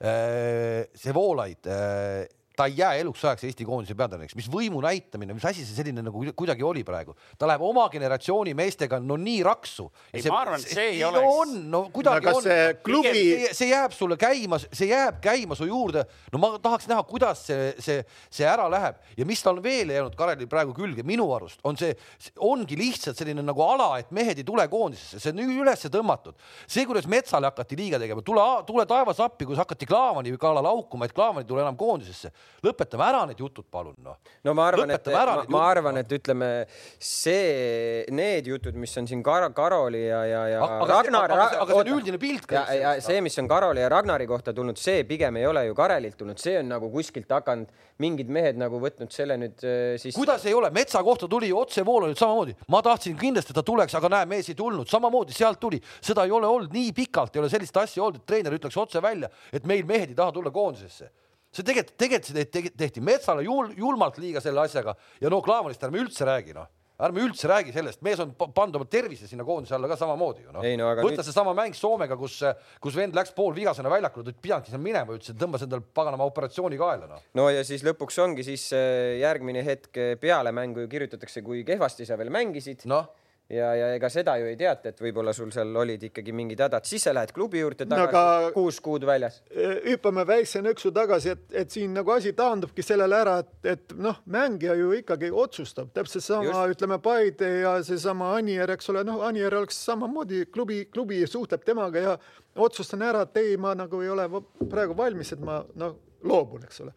Äh, see Voolaid äh, ta ei jää eluks ajaks Eesti koondise peatreeneriks, mis võimu näitamine, mis asi see selline nagu kuidagi oli praegu, ta läheb oma generatsiooni meestega no nii raksu. ei, ma arvan, et see ei no oleks. on, no kuidagi no, on. see klubi. see jääb sulle käima, see jääb käima su juurde. no ma tahaks näha, kuidas see, see, see ära läheb ja mis tal veel jäänud Karelil praegu külge, minu arust on see, ongi lihtsalt selline nagu ala, et mehed ei tule koondisesse, see on üles tõmmatud. see, kuidas Metsale hakati liiga tegema, tule, tule taevas appi, kus hakati Klaavani kallal haukuma, et Klaavan ei tule enam koondisesse lõpetame ära need jutud, palun noh. no ma arvan, et ma, ma arvan, et ütleme see, need jutud, mis on siin Kar Karoli ja, ja, ja aga, Ragnar. aga, aga, see on üldine pilt. ja, ja see, mis on Karoli ja Ragnari kohta tulnud, see pigem ei ole ju Karelilt tulnud, see on nagu kuskilt hakanud mingid mehed nagu võtnud selle nüüd äh, siis. kuidas ei ole, Metsa kohta tuli ju otsevool nüüd samamoodi, ma tahtsin kindlasti, et ta tuleks, aga näe, mees ei tulnud, samamoodi sealt tuli, seda ei ole olnud nii pikalt, ei ole sellist asja olnud, et treener ütleks otse välja, et meil mehed ei taha tulla koondisesse see tegelikult, tegelikult tehti, Metsale jul, julmalt liiga selle asjaga ja no Klaavanist ärme üldse räägi, noh ärme üldse räägi sellest, mees on pannud oma tervise sinna koondise alla ka samamoodi ju noh. No, võta nüüd... seesama mäng Soomega, kus, kus vend läks poolvigasena väljakule, ta pidanudki sinna minema, ütles, et tõmbas endale paganama operatsiooni kaela noh. no ja siis lõpuks ongi siis äh, järgmine hetk peale mängu ju kirjutatakse, kui kehvasti sa veel mängisid no ja, ja ega seda ju ei teata, et võib-olla sul seal olid ikkagi mingid hädad, siis sa lähed klubi juurde tagasi no, aga kuus kuud väljas. Hüppame väikse nõksu tagasi, et, et siin nagu asi taandubki sellele ära, et, et noh, mängija ju ikkagi otsustab täpselt sama, ütleme Paide ja seesama Anier, eks ole, noh, Anier oleks samamoodi klubi, klubi suhtleb temaga ja otsustan ära, et ei, ma nagu ei ole praegu valmis, et ma noh loobun, eks ole.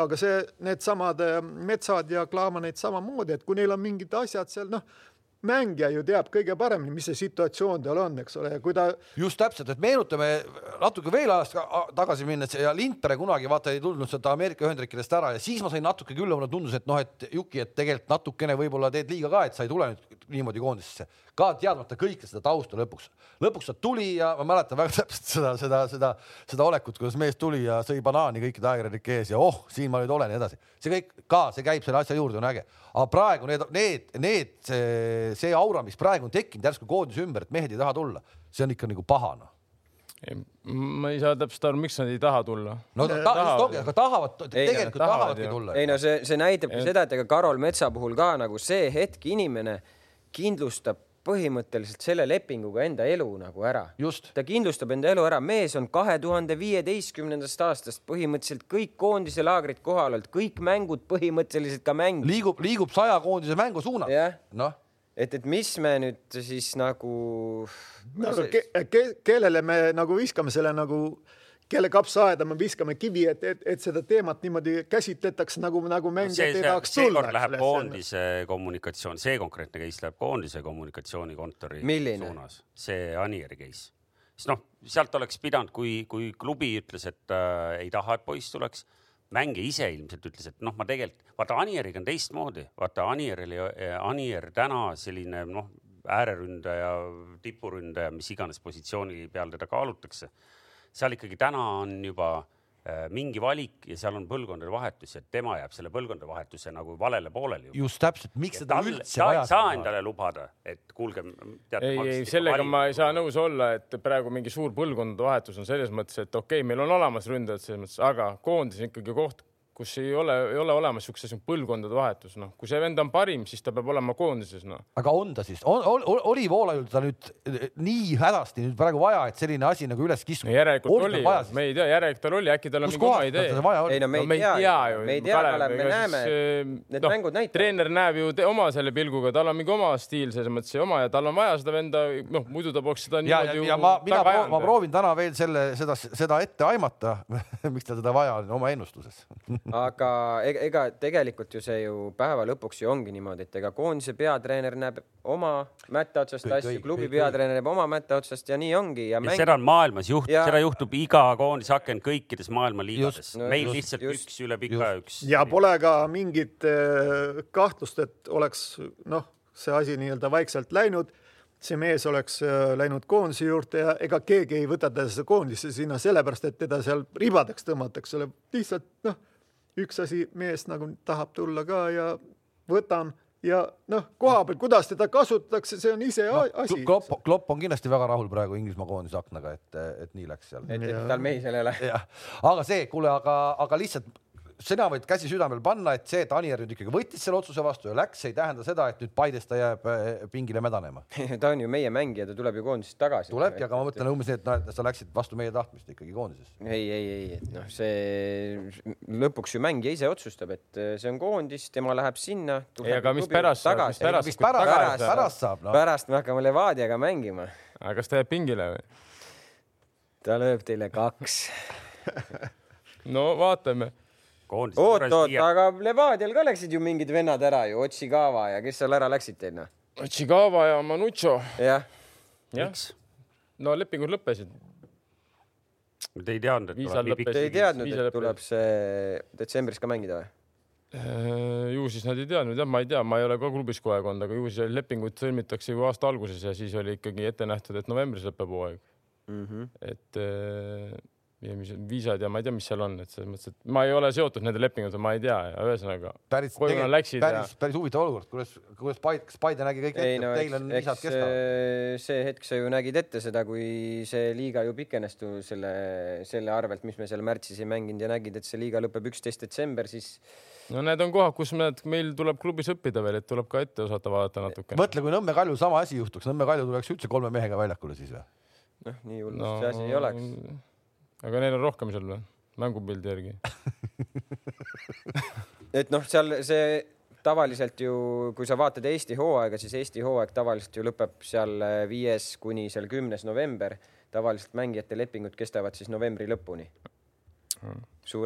aga see, needsamad metsad ja klaamaneid samamoodi, et kui neil on mingid asjad seal, noh mängija ju teab kõige paremini, mis see situatsioon tal on, eks ole, ja kui ta. just täpselt, et meenutame natuke veel ajast tagasi minnes ja Lindpere kunagi vaata ei tulnud sealt Ameerika Ühendriikidest ära ja siis ma sain natuke küll, mulle tundus, et noh, et Juki, et tegelikult natukene võib-olla teed liiga ka, et sa ei tule nüüd niimoodi koondisesse, ka teadmata kõike seda tausta lõpuks. lõpuks ta tuli ja ma mäletan väga [LAUGHS] täpselt seda, seda, seda, seda olekut, kuidas mees tuli ja sõi banaani kõikide ajakirjanike ees ja oh, siin ma nüüd olen ja edasi. see kõik ka, see käib selle asja juurde, on äge. aga praegu need, need, need, see, see aura, mis praegu on tekkinud järsku koondise ümber, et mehed ei taha tulla, see on ikka nagu paha noh ma ei saa täpselt aru, miks nad ei taha tulla. no ta, tahavad, ongi, aga tahavad, tegelikult tahavad, tahavadki tulla. ei no see, see näitabki seda, et ega Karol Metsa puhul ka nagu see hetk inimene kindlustab põhimõtteliselt selle lepinguga enda elu nagu ära. ta kindlustab enda elu ära, mees on kahe tuhande viieteistkümnendast aastast põhimõtteliselt kõik koondise laagrid kohal olnud, kõik mängud põhimõtteliselt ka mäng. liigub, liigub saja koondise mängu suunas. noh et, et mis me nüüd siis nagu no,. aga ke, ke, kellele me nagu viskame selle nagu kelle kapsaaeda me viskame kivi, et, et, et seda teemat niimoodi käsitletakse nagu, nagu mängijad ei tahaks tulla. seekord läheb koondise kommunikatsioon, see konkreetne case läheb koondise kommunikatsioonikontori suunas, see Anieri case. siis noh, sealt oleks pidanud, kui, kui klubi ütles, et äh, ei taha, et poiss tuleks, mängija ise ilmselt ütles, et noh, ma tegelikult, vaata Anieriga on teistmoodi, vaata Anier oli, Anier täna selline noh, ääreründaja, tipuründaja, mis iganes positsiooni peal teda kaalutakse. Seal ikkagi täna on juba mingi valik ja seal on põlvkondade vahetus ja tema jääb selle põlvkondade vahetuse nagu valele poolele. just täpselt, miks seda tal, üldse vaja? ei saa endale lubada, et kuulge. ei, ei sellega ma ei saa nõus olla, et praegu mingi suur põlvkondade vahetus on selles mõttes, et okei okay,, meil on olemas ründajad selles mõttes, aga koondis ikkagi koht kus ei ole, ei ole olemas niisuguse asi põlvkondade vahetus, noh, kui see vend on parim, siis ta peab olema koondises, noh. aga on ta siis, oli Voolajul ta nüüd eh, nii hädasti nüüd praegu vaja, et selline asi nagu üles kiskuda no,? järelikult oli, me ei tea, järelikult tal oli, äkki tal on mingi oma idee. ei no me ei tea, ju, me ei tea, Kalev, me näeme, need no, mängud näitavad. treener näeb ju oma selle pilguga, tal on mingi oma stiil selles mõttes ja oma ja tal on vaja seda venda, noh, muidu ta poleks seda niimoodi ju. ja ma, mina, ma proovin täna veel selle, seda, seda ette aimata [LAUGHS] miks tal seda vaja on oma ennustuses [LAUGHS] aga ega tegelikult ju see ju päeva lõpuks ju ongi niimoodi, et ega koondise peatreener näeb oma mätta otsast asju, klubi peatreener näeb oma mätta otsast ja nii ongi. ja, ja mäng... seda on maailmas juht ja..., seda juhtub iga koondise aken kõikides maailma liigades. No, meil just, lihtsalt just, üks üle pika just. üks. ja pole ka mingit äh, kahtlust, et oleks noh, see asi nii-öelda vaikselt läinud see mees oleks äh, läinud koondise juurde ja ega keegi ei võta teda koondisse sinna sellepärast, et teda seal ribadeks tõmmatakse, lihtsalt noh, üks asi, mees nagu tahab tulla ka ja võtan ja noh, koha peal, kuidas teda kasutatakse, see on ise no, asi. Klopp, Klopp on kindlasti väga rahul praegu Inglismaa koondise aknaga, et, et nii läks seal. et, et tal mehi seal ei ole. aga see, kuule, aga, aga lihtsalt sina võid käsi südamel panna, et see, et Anier nüüd ikkagi võttis selle otsuse vastu ja läks, ei tähenda seda, et nüüd Paides ta jääb eh, pingile mädanema [LAUGHS] ta on ju meie mängija, ta tuleb ju koondisest tagasi. tulebki, aga ma mõtlen umbes nii, et noh, et sa läksid vastu meie tahtmist ikkagi koondisesse. ei, ei, ei, et noh, see lõpuks ju mängija ise otsustab, et eh, see on koondis, tema läheb sinna. ei, aga mis pärast saab, mis pärast, mis pärast, pärast, pärast saab no.? pärast me hakkame Levadiaga mängima. aga kas ta jääb pingile või? ta lööb teile kaks [LAUGHS] no vaatame oot, oot, aga Levadial ka läksid ju mingid vennad ära ju, Otsikava ja kes seal ära läksid teil noh? Otsikava ja Manucho. jah. miks? no lepingud lõppesid. Te ei teadnud, et tuleb nii pikk? Te ei teadnud, et tuleb see detsembris ka mängida või? Äh, ju siis nad ei teadnud jah, ma ei tea, ma ei ole ka klubis kogu aeg olnud, aga ju siis lepinguid sõlmitakse ju aasta alguses ja siis oli ikkagi ette nähtud, et novembris lõpeb hooaeg mm. -hmm. et äh, ja mis viisad ja ma ei tea, mis seal on, et selles mõttes, et ma ei ole seotud nende lepingutega, ma ei tea ja ühesõnaga. päris, päris, ja... päris huvitav olukord, kuidas, kuidas Paide, kas Paide nägi kõik ette, no, et teil on visad kestavad? see hetk sa ju nägid ette seda, kui see liiga ju pikenes selle, selle arvelt, mis me seal märtsis ei mänginud ja nägid, et see liiga lõpeb üksteist detsember, siis no need on kohad, kus me, meil tuleb klubis õppida veel, et tuleb ka ette osata vaadata natuke. mõtle, kui Nõmme Kalju sama asi juhtuks, Nõmme Kalju tuleks üldse kolme mehega väljakule siis või? noh, nii hull no, see asi ei oleks aga neil on rohkem seal või? mängupildi järgi [LAUGHS] et noh, seal see tavaliselt ju, kui sa vaatad Eesti hooaega, siis Eesti hooaeg tavaliselt ju lõpeb seal viies kuni seal kümnes november. tavaliselt mängijate lepingud kestavad siis novembri lõpuni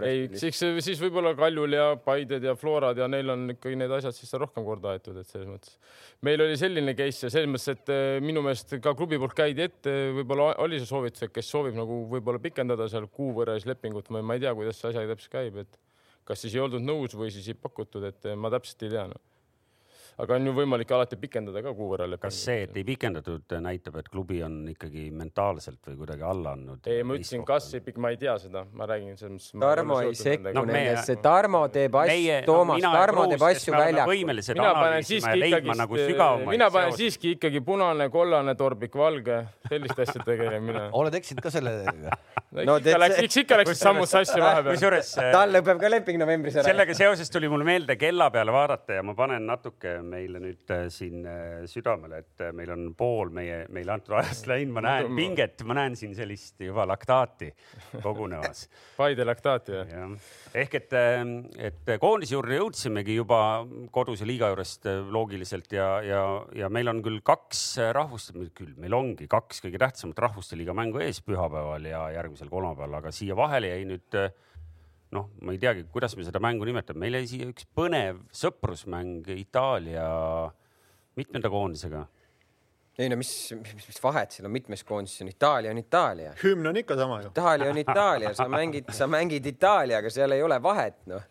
ei, siis, siis võib-olla Kaljul ja Paided ja Florad ja neil on ikkagi need asjad siis rohkem korda aetud, et selles mõttes. meil oli selline case ja selles mõttes, et eh, minu meelest ka klubi poolt käidi ette, võib-olla oli see soovitus, et kes soovib nagu võib-olla pikendada seal kuu võrra siis lepingut, ma ei tea, kuidas see asi täpselt käib, et kas siis ei oldud nõus või siis ei pakutud, et ma täpselt ei tea no aga on ju võimalik alati pikendada ka kuu võrra lepingut. kas see, et ei pikendatud, näitab, et klubi on ikkagi mentaalselt või kuidagi alla andnud? ei, ma ütlesin, kas ei, ma ei tea seda, ma räägin selles mõttes. Tarmo ei sekku no, nendesse, Tarmo teeb asju, Toomas, Tarmo teeb asju väljakul. mina panen siiski ikkagi nagu, mina panen siiski ikkagi punane, kollane, torbik, valge, selliste asjadega käin mina. [LAUGHS] oled eksinud ka sellega? no ikka läks, eks ikka läksid sammud sassi vahepeal. kusjuures tal lõpeb ka leping novembris ära. sellega seoses tuli mul meelde kella peale vaadata ja ma panen natuke meile nüüd äh, siin äh, südamele, et äh, meil on pool meie, meile antud ajast [LAUGHS] läinud, ma näen pinget, ma näen siin sellist juba laktaati kogunemas [LAUGHS] Paide laktaati või? ehk et, et koondise juurde jõudsimegi juba koduse liiga juurest loogiliselt ja, ja, ja meil on küll kaks rahvust, küll meil ongi kaks kõige tähtsamat rahvuste liiga mängu ees pühapäeval ja järgmisel kolmapäeval, aga siia vahele jäi nüüd noh, ma ei teagi, kuidas me seda mängu nimetame, meil jäi siia üks põnev sõprusmäng Itaalia mitmenda koondisega. ei no mis, mis, mis vahet seal on, mitmes koondises on, Itaalia on Itaalia. hümn on ikka sama ju. Itaalia on Itaalia, sa mängid, sa mängid Itaaliaga, seal ei ole vahet, noh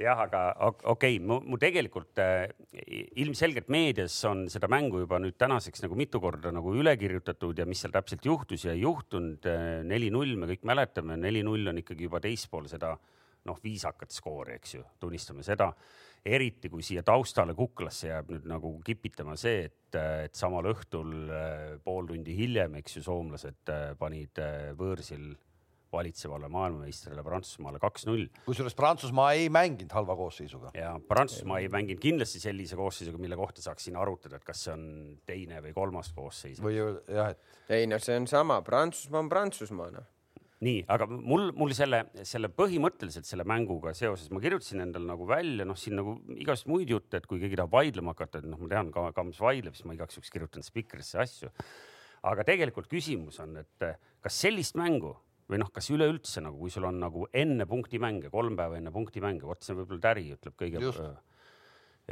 jah, aga okei okay,, mu, tegelikult äh, ilmselgelt meedias on seda mängu juba nüüd tänaseks nagu mitu korda nagu üle kirjutatud ja mis seal täpselt juhtus ja ei juhtunud. Äh, neli-null, me kõik mäletame, neli-null on ikkagi juba teispool seda noh, viisakat skoori, eks ju, tunnistame seda. eriti kui siia taustale kuklasse jääb nüüd nagu kipitama see, et, et samal õhtul äh, pool tundi hiljem, eks ju, soomlased äh, panid äh, võõrsil valitsevale maailmameistrile Prantsusmaale kaks-null. kusjuures Prantsusmaa ei mänginud halva koosseisuga. ja Prantsusmaa ei mänginud kindlasti sellise koosseisuga, mille kohta saaks siin arutada, et kas see on teine või kolmas koosseis. või jah, et. ei no see on sama, Prantsusmaa on Prantsusmaa noh nii, aga mul, mul selle, selle põhimõtteliselt selle mänguga seoses, ma kirjutasin endale nagu välja, noh, siin nagu igasuguseid muid jutte, et kui keegi tahab vaidlema hakata, et noh, ma tean, Kams vaidleb, siis ma igaks juhuks kirjutan spikrisse asju. aga tegelikult küsimus on, et kas sellist mängu või noh, kas üleüldse nagu, kui sul on nagu enne punktimänge, kolm päeva enne punktimänge, vot see võib-olla Täri ütleb kõige.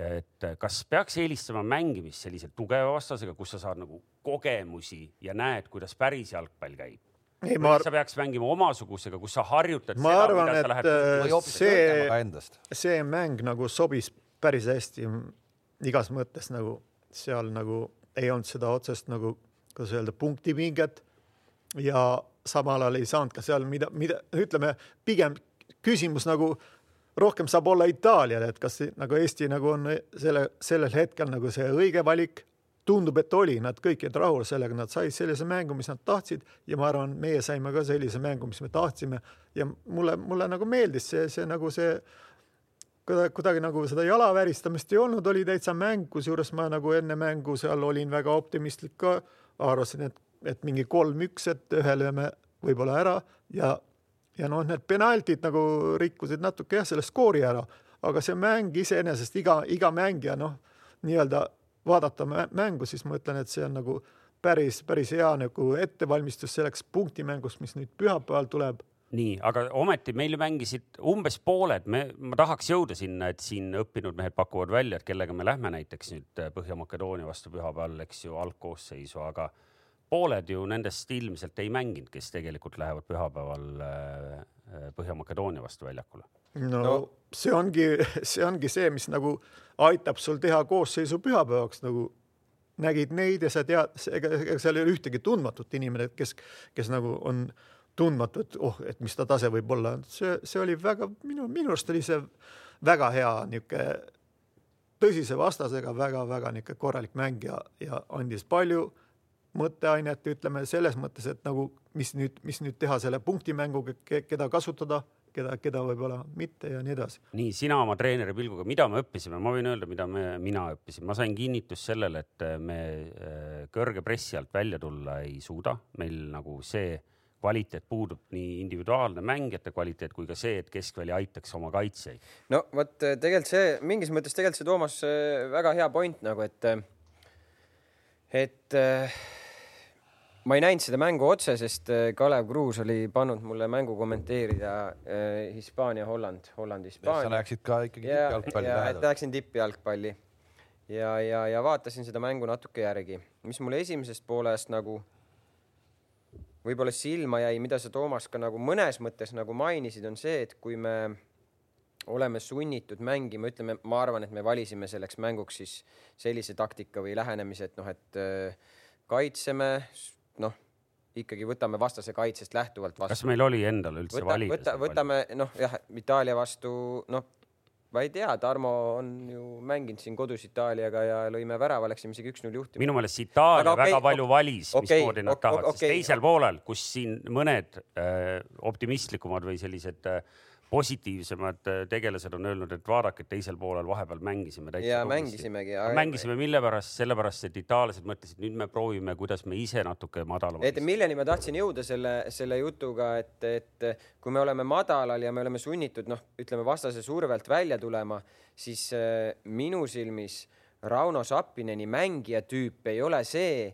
et kas peaks eelistama mängimist sellise tugeva vastasega, kus sa saad nagu kogemusi ja näed, kuidas päris jalgpall käib? ei, ma arvan. sa peaks mängima omasugusega, kus sa harjutad. ma seda, arvan, et lähed... Äh, see, see mäng nagu sobis päris hästi igas mõttes nagu seal nagu ei olnud seda otsest nagu, kuidas öelda, punktipinget ja samal ajal ei saanud ka seal mida, mida ütleme, pigem küsimus nagu rohkem saab olla Itaalial, et kas nagu Eesti nagu on selle, sellel hetkel nagu see õige valik. Tundub, et oli, nad kõik olid rahul sellega, nad said sellise mängu, mis nad tahtsid ja ma arvan, meie saime ka sellise mängu, mis me tahtsime. Ja mulle, mulle nagu meeldis see, see nagu see kuidagi, kuidagi nagu seda jala väristamist ei olnud, oli täitsa mäng, kusjuures ma nagu enne mängu seal olin väga optimistlik ka, arvasin, et, et mingi kolm-üks, et ühe lööme võib-olla ära ja, ja noh, need penaltid nagu rikkusid natuke jah, selle skoori ära, aga see mäng iseenesest iga, iga mängija noh, nii-öelda vaadata mängu, siis ma ütlen, et see on nagu päris, päris hea nagu ettevalmistus selleks punktimängus, mis nüüd pühapäeval tuleb. Nii, aga ometi meil mängisid umbes pooled, me, ma tahaks jõuda sinna, et siin õppinud mehed pakuvad välja, et kellega me lähme näiteks nüüd Põhja-Makedoonia vastu pühapäeval, eks ju, algkoosseisu, aga pooled ju nendest ilmselt ei mänginud, kes tegelikult lähevad pühapäeval äh, Põhja-Makedoonia vastu väljakule. no, no see ongi, see ongi see, mis nagu aitab sul teha koosseisu pühapäevaks nagu nägid neid ja sa tead, ega, ega seal ei ole ühtegi tundmatut inimene, kes, kes nagu on tundmatu, et oh, et mis ta tase võib olla, see, see oli väga minu, minu arust oli see väga hea niisugune tõsise vastasega väga-väga niisugune korralik mäng ja, ja andis palju mõtteainet, ütleme selles mõttes, et nagu mis nüüd, mis nüüd teha selle punktimänguga, keda kasutada, keda, keda võib-olla mitte ja nii edasi. nii, sina oma treeneri pilguga, mida me õppisime, ma võin öelda, mida me, mina õppisin, ma sain kinnitust sellele, et me äh, kõrge pressi alt välja tulla ei suuda, meil nagu see kvaliteet puudub, nii individuaalne mängijate kvaliteet kui ka see, et keskväli aitaks oma kaitsjaid. no vot tegelikult see mingis mõttes tegelikult see Toomas äh, väga hea point nagu, et et ma ei näinud seda mängu otse, sest äh, Kalev Kruus oli pannud mulle mängu kommenteerida äh, Hispaania-Holland, Holland-Hispaania. sa läksid ka ikkagi tippjalgpalli lähedalt? Läksin tippjalgpalli ja, ja, ja vaatasin seda mängu natuke järgi, mis mulle esimesest poolest nagu võib-olla silma jäi, mida sa, Toomas, ka nagu mõnes mõttes nagu mainisid, on see, et kui me oleme sunnitud mängima, ütleme, ma arvan, et me valisime selleks mänguks siis sellise taktika või lähenemise, et noh, et äh, kaitseme noh, ikkagi võtame vastase kaitsest lähtuvalt vastu. kas meil oli endal üldse võta, valida? võta, võtame noh, jah, Itaalia vastu, noh, ma ei tea, Tarmo on ju mänginud siin kodus Itaaliaga ja lõime värava, läksime isegi üks-null juhtima. minu meelest Itaalia okay, väga palju valis okay,, mismoodi nad okay, tahavad okay,, sest teisel okay. poolel, kus siin mõned äh, optimistlikumad või sellised äh, positiivsemad äh, tegelased on öelnud, et vaadake, teisel poolel vahepeal mängisime täitsa. ja mängisimegi. mängisime mille pärast, sellepärast, et itaallased mõtlesid, nüüd me proovime, kuidas me ise natuke madalamalt. et milleni ma tahtsin jõuda selle, selle jutuga, et, et kui me oleme madalal ja me oleme sunnitud, noh, ütleme vastase survelt välja tulema, siis äh, minu silmis Rauno Sappineni mängija tüüp ei ole see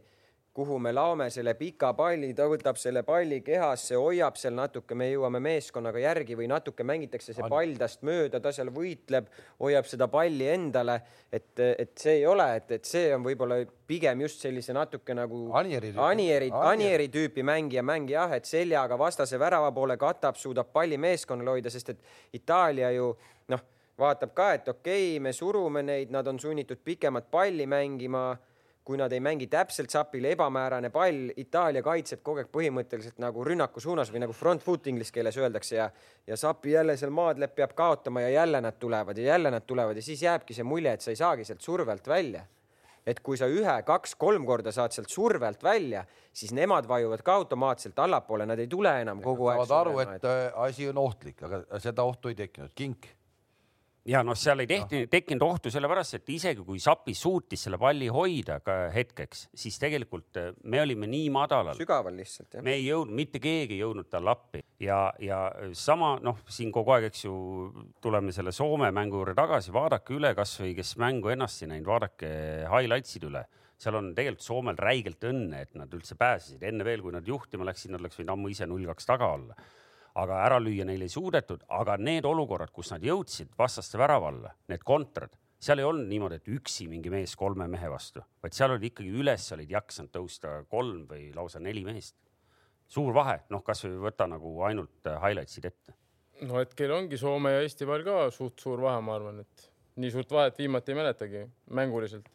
kuhu me laome selle pika palli, ta võtab selle palli kehasse, hoiab seal natuke, me jõuame meeskonnaga järgi või natuke mängitakse see pall tast mööda, ta seal võitleb, hoiab seda palli endale. et, et see ei ole, et, et see on võib-olla pigem just sellise natuke nagu Anieri, Anieri, Anieri. Tüüpi mängija, mäng jah, et seljaga vastase värava poole katab, suudab palli meeskonnal hoida, sest et Itaalia ju noh, vaatab ka, et okei okay,, me surume neid, nad on sunnitud pikemat palli mängima kui nad ei mängi täpselt sapile, ebamäärane pall, Itaalia kaitseb kogu aeg põhimõtteliselt nagu rünnaku suunas või nagu front foot inglise keeles öeldakse ja ja sapi jälle seal maadleb, peab kaotama ja jälle nad tulevad ja jälle nad tulevad ja siis jääbki see mulje, et sa ei saagi sealt survelt välja. et kui sa ühe, kaks, kolm korda saad sealt survelt välja, siis nemad vajuvad ka automaatselt allapoole, nad ei tule enam kogu aeg. saavad aru, et asi on ohtlik, aga seda ohtu ei tekkinud. kink ja noh, seal ei tehti, tekkinud ohtu sellepärast, et isegi kui Sapi suutis selle palli hoida ka hetkeks, siis tegelikult äh, me olime nii madalal. sügaval lihtsalt jah. me ei jõudnud, mitte keegi ei jõudnud talle appi. Ja, ja sama noh, siin kogu aeg, eks ju, tuleme selle Soome mängu juurde tagasi, vaadake üle kasvõi, kes mängu ennast ei näinud, vaadake highlights'id üle. Seal on tegelikult Soomel räigelt õnne, et nad üldse pääsesid, enne veel, kui nad juhtima läksid, nad oleks võinud ammu ise null kaks taga olla aga ära lüüa neil ei suudetud, aga need olukorrad, kus nad jõudsid vastaste värava alla, need kontrad, seal ei olnud niimoodi, et üksi mingi mees kolme mehe vastu, vaid seal olid ikkagi üles olid jaksanud tõusta kolm või lausa neli meest. suur vahe, noh, kasvõi võta nagu ainult äh, highlights'id ette. no hetkel ongi Soome ja Eesti vahel ka suht suur vahe, ma arvan, et nii suurt vahet viimati ei mäletagi mänguliselt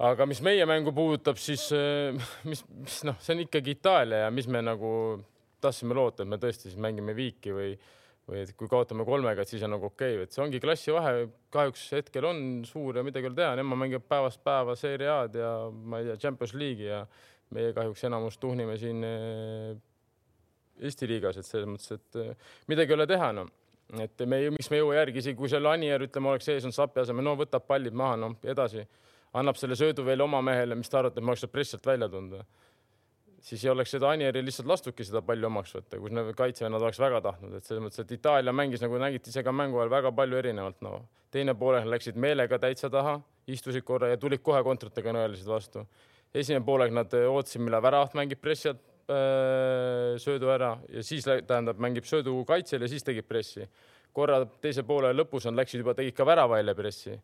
aga mis meie mängu puudutab, siis [LAUGHS] mis, mis noh, see on ikkagi Itaalia ja mis me nagu tahtsime loota, et me tõesti siis mängime viiki või või et kui kaotame kolmega, et siis on nagu okei okay., et see ongi klassivahe, kahjuks hetkel on suur ja midagi ei ole teha, nemad mängivad päevast päeva Serie A-d ja ma ei tea, Champions League'i ja meie kahjuks enamus tuhnime siin eh, Eesti liigas, et selles mõttes, et eh, midagi ei ole teha enam no.. et me, miks me ei jõua järgi, isegi kui seal Anier, ütleme, oleks ees, on Sapi asemel, no võtab pallid maha, noh edasi, annab selle söödu veel oma mehele, mis ta arvab, et ma oleks sealt pressilt välja tulnud siis ei oleks seda Anieri lihtsalt lastudki seda palli omaks võtta, kus need kaitsevennad oleks väga tahtnud, et selles mõttes, et Itaalia mängis nagu nägite ise ka mängu ajal väga palju erinevalt, no teine poolek läksid meelega täitsa taha, istusid korra ja tulid kohe kontratega nõelasid vastu. esimene poolek nad ootasid, millal väravat mängib pressi alt äh, söödu ära ja siis tähendab, mängib söödu kaitsel ja siis tegib pressi. korra teise poole lõpus on, läksid juba, tegid ka värava välja pressi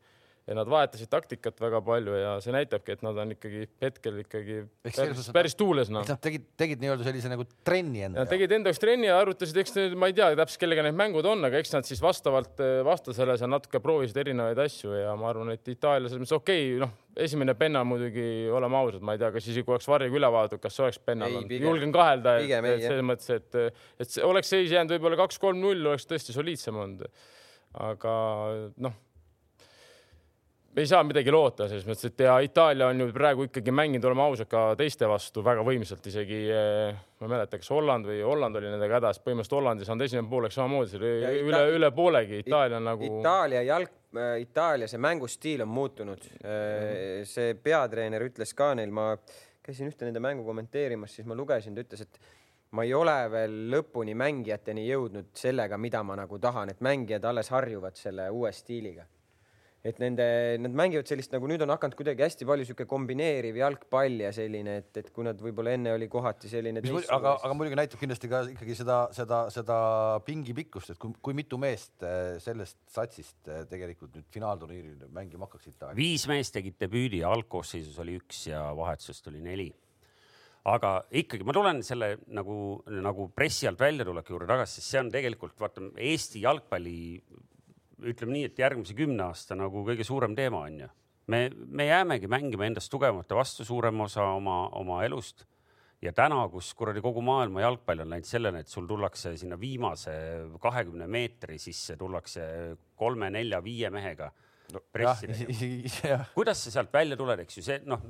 ja nad vahetasid taktikat väga palju ja see näitabki, et nad on ikkagi hetkel ikkagi eks päris, päris tuules noh. Nad tegid, tegid nii-öelda sellise nagu trenni enda jaoks. tegid enda jaoks trenni ja arutasid, eks ma ei tea täpselt, kellega need mängud on, aga eks nad siis vastavalt eh, vastasele seal natuke proovisid erinevaid asju ja ma arvan, et Itaalia selles mõttes okei okay,, noh, esimene penna muidugi, oleme ausad, ma ei tea, kas isegi oleks varriga üle vaadatud, kas see oleks pennal olnud, julgen kahelda, et, et selles mõttes, et, et oleks seis jäänud võib-olla kaks-kolm-null, oleks tõesti soliidsem olnud. aga noh ei saa midagi loota selles mõttes, et ja Itaalia on ju praegu ikkagi mänginud, oleme ausad, ka teiste vastu väga võimsalt, isegi eh, ma ei mäleta, kas Holland või Holland oli nendega hädas, põhimõtteliselt Holland ei saanud esimene pooleks samamoodi, see oli üle, üle poolegi, Itaalia nagu. Itaalia jalg, äh, Itaalia see mängustiil on muutunud. Äh, see peatreener ütles ka neil, ma käisin ühte nende mängu kommenteerimas, siis ma lugesin, ta ütles, et ma ei ole veel lõpuni mängijateni jõudnud sellega, mida ma nagu tahan, et mängijad alles harjuvad selle uue stiiliga et nende, nad mängivad sellist nagu nüüd on hakanud kuidagi hästi palju sihuke kombineeriv jalgpall ja selline, et, et kui nad võib-olla enne oli kohati selline. aga, aga muidugi näitab kindlasti ka ikkagi seda, seda, seda pingi pikkust, et kui, kui mitu meest äh, sellest satsist äh, tegelikult nüüd finaalturniiril mängima hakkaksid. viis meest tegid debüüdi, algkoosseisus oli üks ja vahetusest oli neli aga ikkagi ma tulen selle nagu, nagu pressi alt väljatuleku juurde tagasi, sest see on tegelikult vaata Eesti jalgpalli ütleme nii, et järgmise kümne aasta nagu kõige suurem teema on ju. me, me jäämegi mängima endast tugevamate vastu suurema osa oma, oma elust. ja täna, kus kuradi kogu maailma jalgpall on läinud sellele, et sul tullakse sinna viimase kahekümne meetri sisse, tullakse kolme-nelja-viie mehega no, [LAUGHS] kuidas sa sealt välja tuled, eks ju, see noh,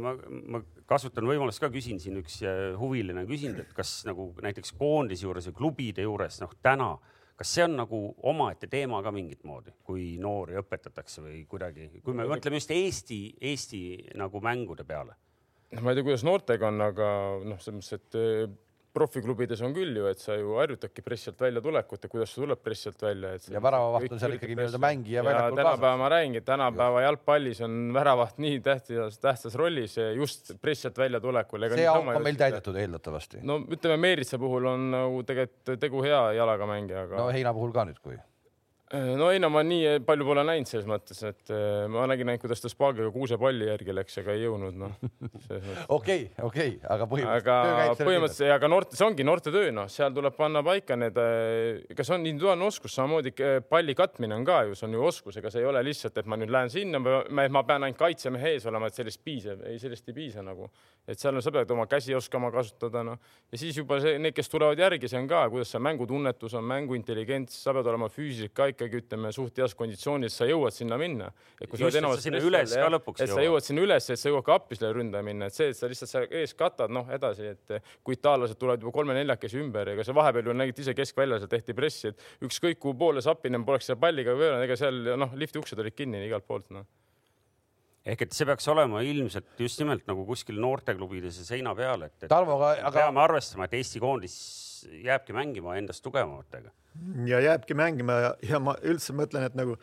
ma, ma kasutan võimalust ka küsin siin üks äh, huviline küsinud, et kas nagu näiteks koondise juures või klubide juures noh, täna kas see on nagu omaette teema ka mingit moodi, kui noori õpetatakse või kuidagi, kui me mõtleme just Eesti, Eesti nagu mängude peale? noh, ma ei tea, kuidas noortega on, aga noh, selles mõttes, et profiklubides on küll ju, et sa ju harjutadki pressilt välja tulekut ja kuidas see tuleb pressilt välja, et. ja väravavaht on seal ikkagi nii-öelda mängija väljakul kaasas. tänapäeva ma räägingi, tänapäeva jalgpallis on väravaht nii tähtis, tähtsas rollis just pressilt väljatulekul. see auk on meil täidetud eeldatavasti. no ütleme, Meeritsa puhul on nagu tegelikult tegu hea jalaga mängija, aga. no Heina puhul ka nüüd, kui no ei, no ma nii palju pole näinud selles mõttes, et äh, ma nägin ainult, kuidas ta Spaagiga kuusepalli järgi läks, aga ei jõudnud, noh. [LAUGHS] okei, okei, aga põhimõtteliselt. aga põhimõtteliselt, aga noorte, see ongi noorte töö, noh, seal tuleb panna paika need, äh, kas on individuaalne oskus, samamoodi palli katmine on ka ju, see on ju oskus, ega see ei ole lihtsalt, et ma nüüd lähen sinna, ma pean ainult kaitsemehe ees olema, et sellest piisab, ei, sellest ei piisa nagu, et seal on, sa pead oma käsi oskama kasutada, noh, ja siis juba see, need, kes tulevad järgi, see on ka, kuidas see mängutunnetus on, mänguintelligents, sa pead olema füüsiliselt ka ikkagi ütleme suht heas konditsioonis, sa jõuad sinna minna. et kui sa oled enamasti sinna üles ka lõpuks et jõuad. sa jõuad sinna üles, et sa jõuad ka appi selle ründaja minna, et see, et sa lihtsalt seal ees katad, noh edasi, et kui itaallased tulevad juba kolme-neljakesi ümber, ega see vahepeal ju nägite ise keskväljas, et tehti pressi, et ükskõik kuhu poole Sapinen poleks selle palliga pööranud, ega seal noh, lifti uksed olid kinni igalt poolt noh ehk et see peaks olema ilmselt just nimelt nagu kuskil noorteklubides ja seina peal, et, et Tarmo, aga, aga... peame arvestama, et Eesti koondis jääbki mängima endast tugevamatega. Ja jääbki mängima ja, ja ma üldse mõtlen, et nagu,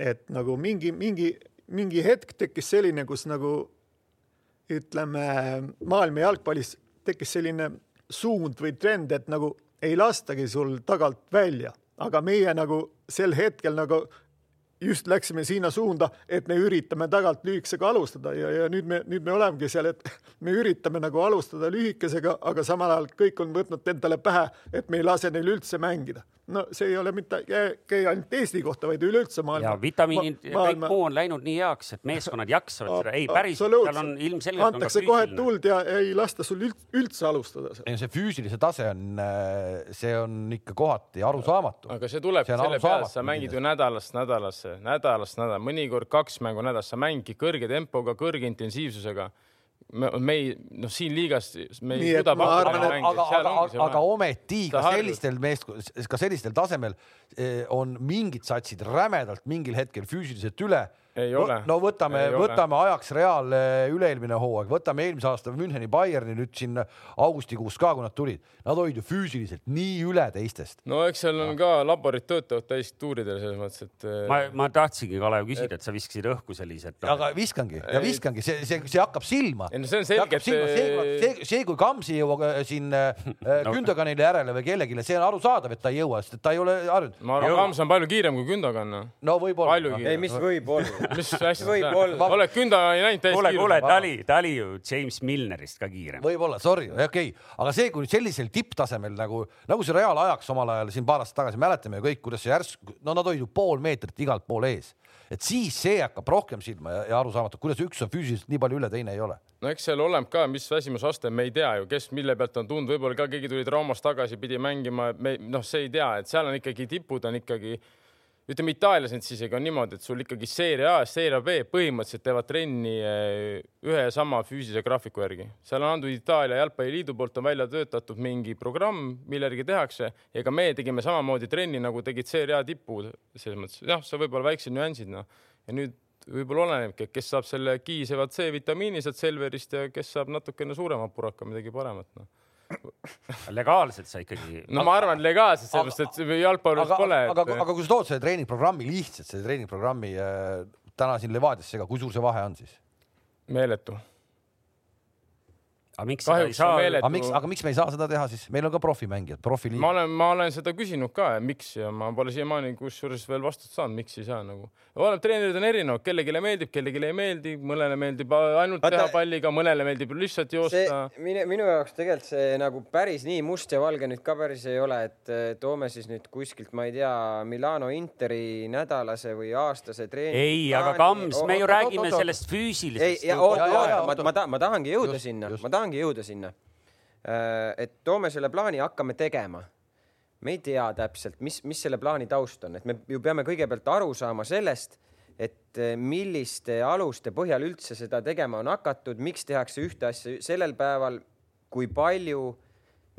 et nagu mingi, mingi, mingi hetk tekkis selline, kus nagu ütleme, maailma jalgpallis tekkis selline suund või trend, et nagu ei lastagi sul tagant välja, aga meie nagu sel hetkel nagu just läksime sinna suunda, et me üritame tagant lühikesega alustada ja, ja nüüd me, nüüd me olemegi seal, et [LAUGHS] me üritame nagu alustada lühikesega, aga samal ajal kõik on võtnud endale pähe, et me ei lase neil üldse mängida. No see ei ole mitte käi ainult Eesti kohta, vaid üleüldse maailma. ja vitamiinid ma, ja kõik muu on läinud nii heaks, et meeskonnad jaksavad seda. ei, päriselt, seal on ilmselgelt. antakse kohe tuld ja ei lasta sul üldse alustada. ei, see füüsilise tase on, äh, see on ikka kohati arusaamatu. aga see tuleb see selle peale, sa mängid ju nädalast nädalasse, nädalast nädala, mõnikord kaks mängu nädalas, sa mängid kõrge tempoga, kõrge intensiivsusega me, me ei, noh, siin liigas me ei suuda pakkuda mänge. aga, aga, aga, aga ometi ka sellistel meest, ka sellistel tasemel eh, on mingid satsid rämedalt mingil hetkel füüsiliselt üle ei ole. no võtame, võtame ole. ajaks Real üle-eelmine hooaeg, võtame eelmise aasta Müncheni Bayerni nüüd siin augustikuus ka, kui nad tulid, nad olid ju füüsiliselt nii üle teistest. no eks seal on ka laborid töötavad täiesti tuuridel selles mõttes, et. ma, ma tahtsingi Kalev küsida, et sa viskasid õhku sellised no.. aga viskangi ja viskangi, see, see, see hakkab silma. ei no see on selge, et see, see, see, kui Kams ei jõua äh, siin [LAUGHS] äh, no. Gündoganile järele või kellelegi, see on arusaadav, et ta ei jõua, sest et ta ei ole harjunud. ma arvan, Kams on palju kiirem kui Gündogan. Noh. no võib-olla. ei, mis võib-olla [LAUGHS] mis asja võib-olla. oled Künda ei näinud täiesti kuule, kuule, ta oli, ta oli ju James Milnerist ka kiirem. võib-olla, sorry, okei okay., aga see, kui sellisel tipptasemel nagu, nagu see Real ajaks omal ajal siin paar aastat tagasi, mäletame ju kõik, kuidas see järsku, no nad olid ju pool meetrit igalt pool ees et siis see hakkab rohkem silma ja, ja arusaamatu, kuidas üks on füüsiliselt nii palju üle, teine ei ole. no eks seal oleneb ka, mis väsimusaste, me ei tea ju, kes mille pealt on tulnud, võib-olla ka keegi tuli traumast tagasi, pidi mängima, me noh, see ei tea, et seal on ikkagi tipud on ikkagi ütleme Itaalias nüüd siis on niimoodi, et sul ikkagi seeria A ja seeria B põhimõtteliselt teevad trenni eh, ühe ja sama füüsilise graafiku järgi. seal on antud Itaalia jalgpalliliidu poolt on välja töötatud mingi programm, mille järgi tehakse ja ka meie tegime samamoodi trenni, nagu tegid seeria A tipud selles mõttes, jah, see võib olla väiksed nüansid, noh. ja nüüd võib-olla olenebki, et kes saab selle kiisevat C-vitamiini sealt Selverist ja kes saab natukene suurema puraka, midagi paremat, noh legaalselt sa ikkagi. no ma arvan legaalselt, sellepärast et jalgpallis pole. aga, aga, aga kui sa tood selle treeningprogrammi lihtsalt, selle treeningprogrammi äh, täna siin Levadiasse ka, kui suur see vahe on siis? meeletu aga miks seda ei saa? aga miks, aga miks me ei saa seda teha siis, meil on ka profimängijad, profiliiga. ma olen, ma olen seda küsinud ka, miks ja ma pole siiamaani kusjuures veel vastust saanud, miks ei saa nagu. oleneb, treenerid on erinevad, kellelegi meeldib, kellelegi ei meeldi, mõnele meeldib ainult Vaata, teha palliga, mõnele meeldib lihtsalt joosta. minu, minu jaoks tegelikult see nagu päris nii must ja valge nüüd ka päris ei ole, et toome siis nüüd kuskilt, ma ei tea, Milano Interi nädalase või aastase treeni. ei, aga Kams, me ju räägime sellest füüsilisest. ei, oota, oota, ma, ma, ma tahangi jõuda just, sinna, ma tahangi jõuda sinna. Äh, et toome selle plaani, hakkame tegema. me ei tea täpselt, mis, mis selle plaani taust on, et me ju peame kõigepealt aru saama sellest, et äh, milliste aluste põhjal üldse seda tegema on hakatud, miks tehakse ühte asja sellel päeval, kui palju,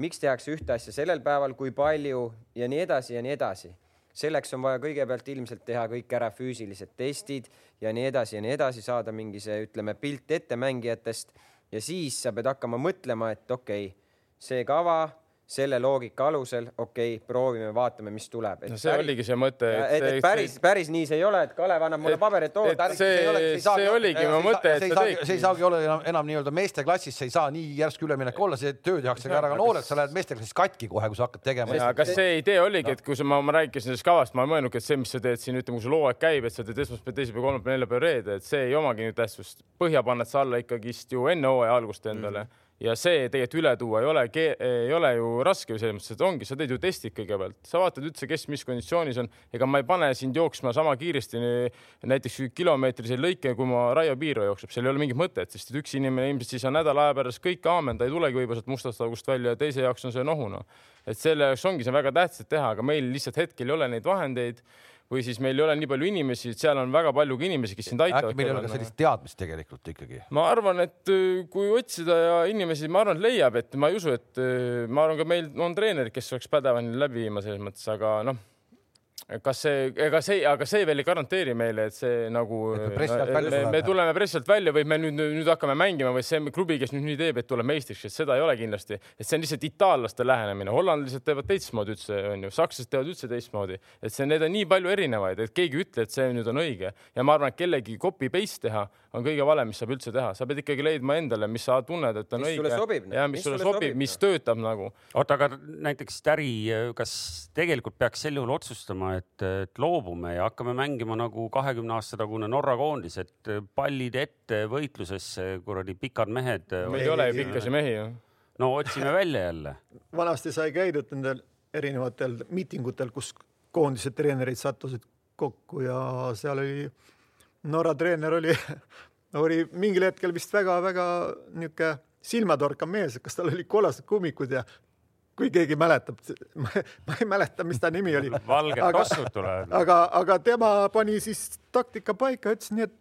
miks tehakse ühte asja sellel päeval, kui palju ja nii edasi ja nii edasi selleks on vaja kõigepealt ilmselt teha kõik ära füüsilised testid ja nii edasi ja nii edasi, saada mingi see, ütleme, pilt ette mängijatest ja siis sa pead hakkama mõtlema, et okei okay,, see kava selle loogika alusel, okei okay,, proovime, vaatame, mis tuleb. no see päris, oligi see mõte. et, et, päris, päris nii see ei ole, et Kalev annab mulle paberi, et oo, see, see, see oligi mu mõte, et see teeks. see ei saagi olla enam, enam nii-öelda meesteklassis, see ei saa nii järsku üleminek olla, see töö tehakse ka ära ka noorelt, sa lähed meesteklassis katki kohe, kui sa hakkad tegema. aga see idee oligi, et kui sa, ma, ma rääkisin sellest kavast, ma olen mõelnudki, et see, mis sa teed siin, ütleme, kui sul hooaeg käib, et sa teed esmaspäev, teisipäev, kolmapäev, neljapäev, reede, et see ei omagi nüüd tähtsust. põhja paned sa alla ikkagist ju enne hooaja algust endale mm ja see tegelikult üle tuua ei ole, ei ole ju raske selles mõttes, et ongi, sa teed ju testid kõigepealt, sa vaatad üldse, kes mis konditsioonis on, ega ma ei pane sind jooksma sama kiiresti näiteks kilomeetriseid lõike, kui ma Raio Piiro jookseb, seal ei ole mingit mõtet, sest üks inimene ilmselt siis on nädala aja pärast kõik aamen, ta ei tulegi võib-olla sealt mustast august välja ja teise jaoks on see nohu noh. et selle jaoks ongi see väga tähtis teha, aga meil lihtsalt hetkel ei ole neid vahendeid või siis meil ei ole nii palju inimesi, et seal on väga palju inimesi, kes sind aitavad. äkki meil ei ole ka sellist teadmist tegelikult ikkagi? ma arvan, et äh, kui otsida ja inimesi, ma arvan, et leiab, et ma ei usu, et äh, ma arvan, ka meil on treenerid, kes oleks pädevad läbi viima selles mõttes, aga noh kas see, ega see, aga see veel ei garanteeri meile, et see nagu et me, me, me tuleme pressilt välja või me nüüd, nüüd hakkame mängima või see klubi, kes nüüd nii teeb, et tuleb meistriks, et seda ei ole kindlasti, et see on lihtsalt itaallaste lähenemine, hollandlased teevad teistmoodi üldse, onju, sakslased teevad üldse teistmoodi, et see, need on nii palju erinevaid, et keegi ei ütle, et see nüüd on õige. Ja ma arvan, et kellegi copy paste teha on kõige valem, mis saab üldse teha, sa pead ikkagi leidma endale, mis sa tunned, et on mis õige ja mis, mis sulle sobib, sobib, mis töötab nagu. oota, aga näiteks Täri, kas tegelikult peaks sel juhul otsustama, et, et loobume ja hakkame mängima nagu kahekümne aasta tagune Norra koondis, et pallid ette võitlusesse, kuradi pikad mehed. meil ei ole ju pikkasi mehi ju. no otsime välja jälle. [LAUGHS] vanasti sai käidud nendel erinevatel miitingutel, kus koondise treenerid sattusid kokku ja seal oli Norra treener oli, [LAUGHS] oli mingil hetkel vist väga-väga niisugune silmatorkav mees, kas tal olid kollased kummikud ja kui keegi mäletab, [LAUGHS] ma ei mäleta, mis ta nimi oli. [LAUGHS] valged tossud tulevad. aga, aga tema pani siis taktika paika, ütles nii, et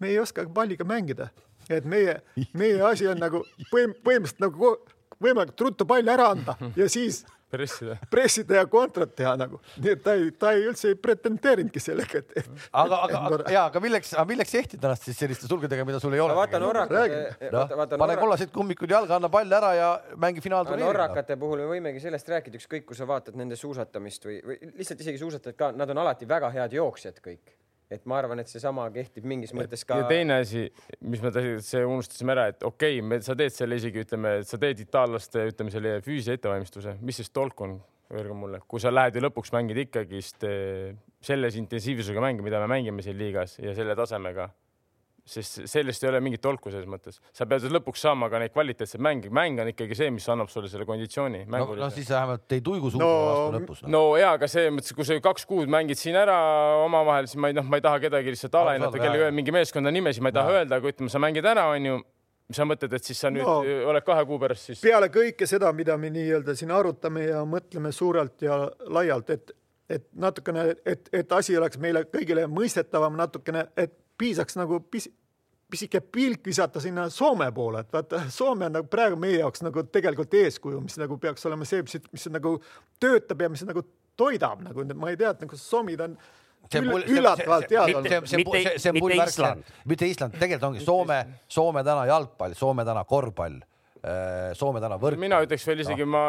me ei oska palliga mängida, et meie, meie asi on nagu põhim-, põhimõtteliselt nagu võimalikult ruttu pall ära anda ja siis pressida, [LAUGHS] pressida ja kontrat teha nagu, nii et ta ei, ta ei üldse ei pretendeerinudki sellega, et, aga, aga, aga ja, aga milleks, milleks ehtida ennast siis selliste sulgedega, mida sul ei ole? vaata norrakate no,. pane kollased kummikud jalga, anna pall ära ja mängi finaalturniiri. norrakate puhul me võimegi sellest rääkida, ükskõik kui sa vaatad nende suusatamist või, või lihtsalt isegi suusatajad ka, nad on alati väga head jooksjad kõik et ma arvan, et seesama kehtib mingis mõttes ka. ja teine asi, mis me see unustasime ära, et okei okay,, sa teed selle isegi ütleme, sa teed itaallaste, ütleme selle füüsilise ettevalmistuse, mis siis tolk on, öelge mulle, kui sa lähed ju lõpuks mängid ikkagist selles intensiivsusega mänge, mida me mängime siin liigas ja selle tasemega sest sellest ei ole mingit tolku selles mõttes, sa pead lõpuks saama ka neid kvaliteetseid mänge, mäng on ikkagi see, mis annab sulle selle konditsiooni. no, no siis vähemalt ei tuigu suuga no, vastu lõpus no.. no ja, aga selles mõttes, kui sa kaks kuud mängid siin ära omavahel, siis ma ei noh, ma ei taha kedagi lihtsalt alahinnata, kellegi mingi meeskonna nimesid ma ei taha öelda, aga ütleme, sa mängid ära, onju sa mõtled, et siis sa nüüd no, oled kahe kuu pärast siis? peale kõike seda, mida me nii-öelda siin arutame ja mõtleme suurelt ja laialt, et, et natukene, et, et asi oleks meile kõigile mõistetavam natukene, et piisaks nagu pis, pisike pilk visata sinna Soome poole, et vaata, Soome on nagu praegu meie jaoks nagu tegelikult eeskuju, mis nagu peaks olema see, mis, mis nagu töötab ja mis nagu toidab nagu, ma ei tea, et nagu soomid on üllatavalt head olnud. see, see, see, see on pull värk, mitte Island, tegelikult ongi Soome, Soome täna jalgpall, Soome täna korvpall äh, Soome täna võrk. mina ütleks veel isegi no., ma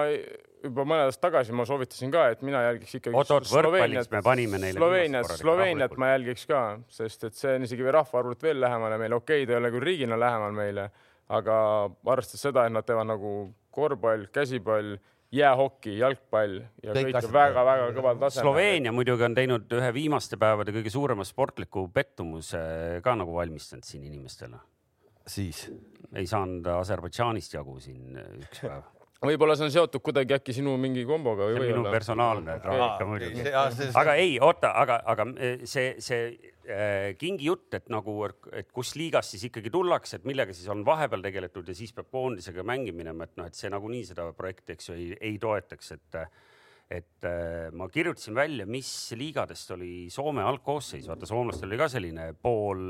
juba mõned aastad tagasi ma soovitasin ka, et mina jälgiks ikkagi oot-oot, võrkpallis me panime neile Sloveeniat, Sloveeniat ma jälgiks ka, sest et see on isegi rahvaarvult veel lähemale meile, okei okay,, ta ei ole küll riigina lähemal meile, aga arvestades seda, et nad teevad nagu korvpall, käsipall, jäähoki, jalgpall ja kõik, kõik väga-väga kõval tasemel. Sloveenia muidugi on teinud ühe viimaste päevade kõige suurema sportliku pettumuse ka nagu valmistanud siin inimestele. siis? ei saanud Aserbaidžaanist jagu siin üks päev võib-olla see on seotud kuidagi äkki sinu mingi komboga või? minu personaalne traagika muidugi. aga ei, oota, aga, aga eh, see, see äh, kingi jutt, et nagu, et kus liigas siis ikkagi tullakse, et millega siis on vahepeal tegeletud ja siis peab koondisega mängi minema, et noh, et see nagunii seda projekti, eks ju, ei, ei toetaks, et et äh, ma kirjutasin välja, mis liigadest oli Soome algkoosseis, vaata soomlastel oli ka selline pool,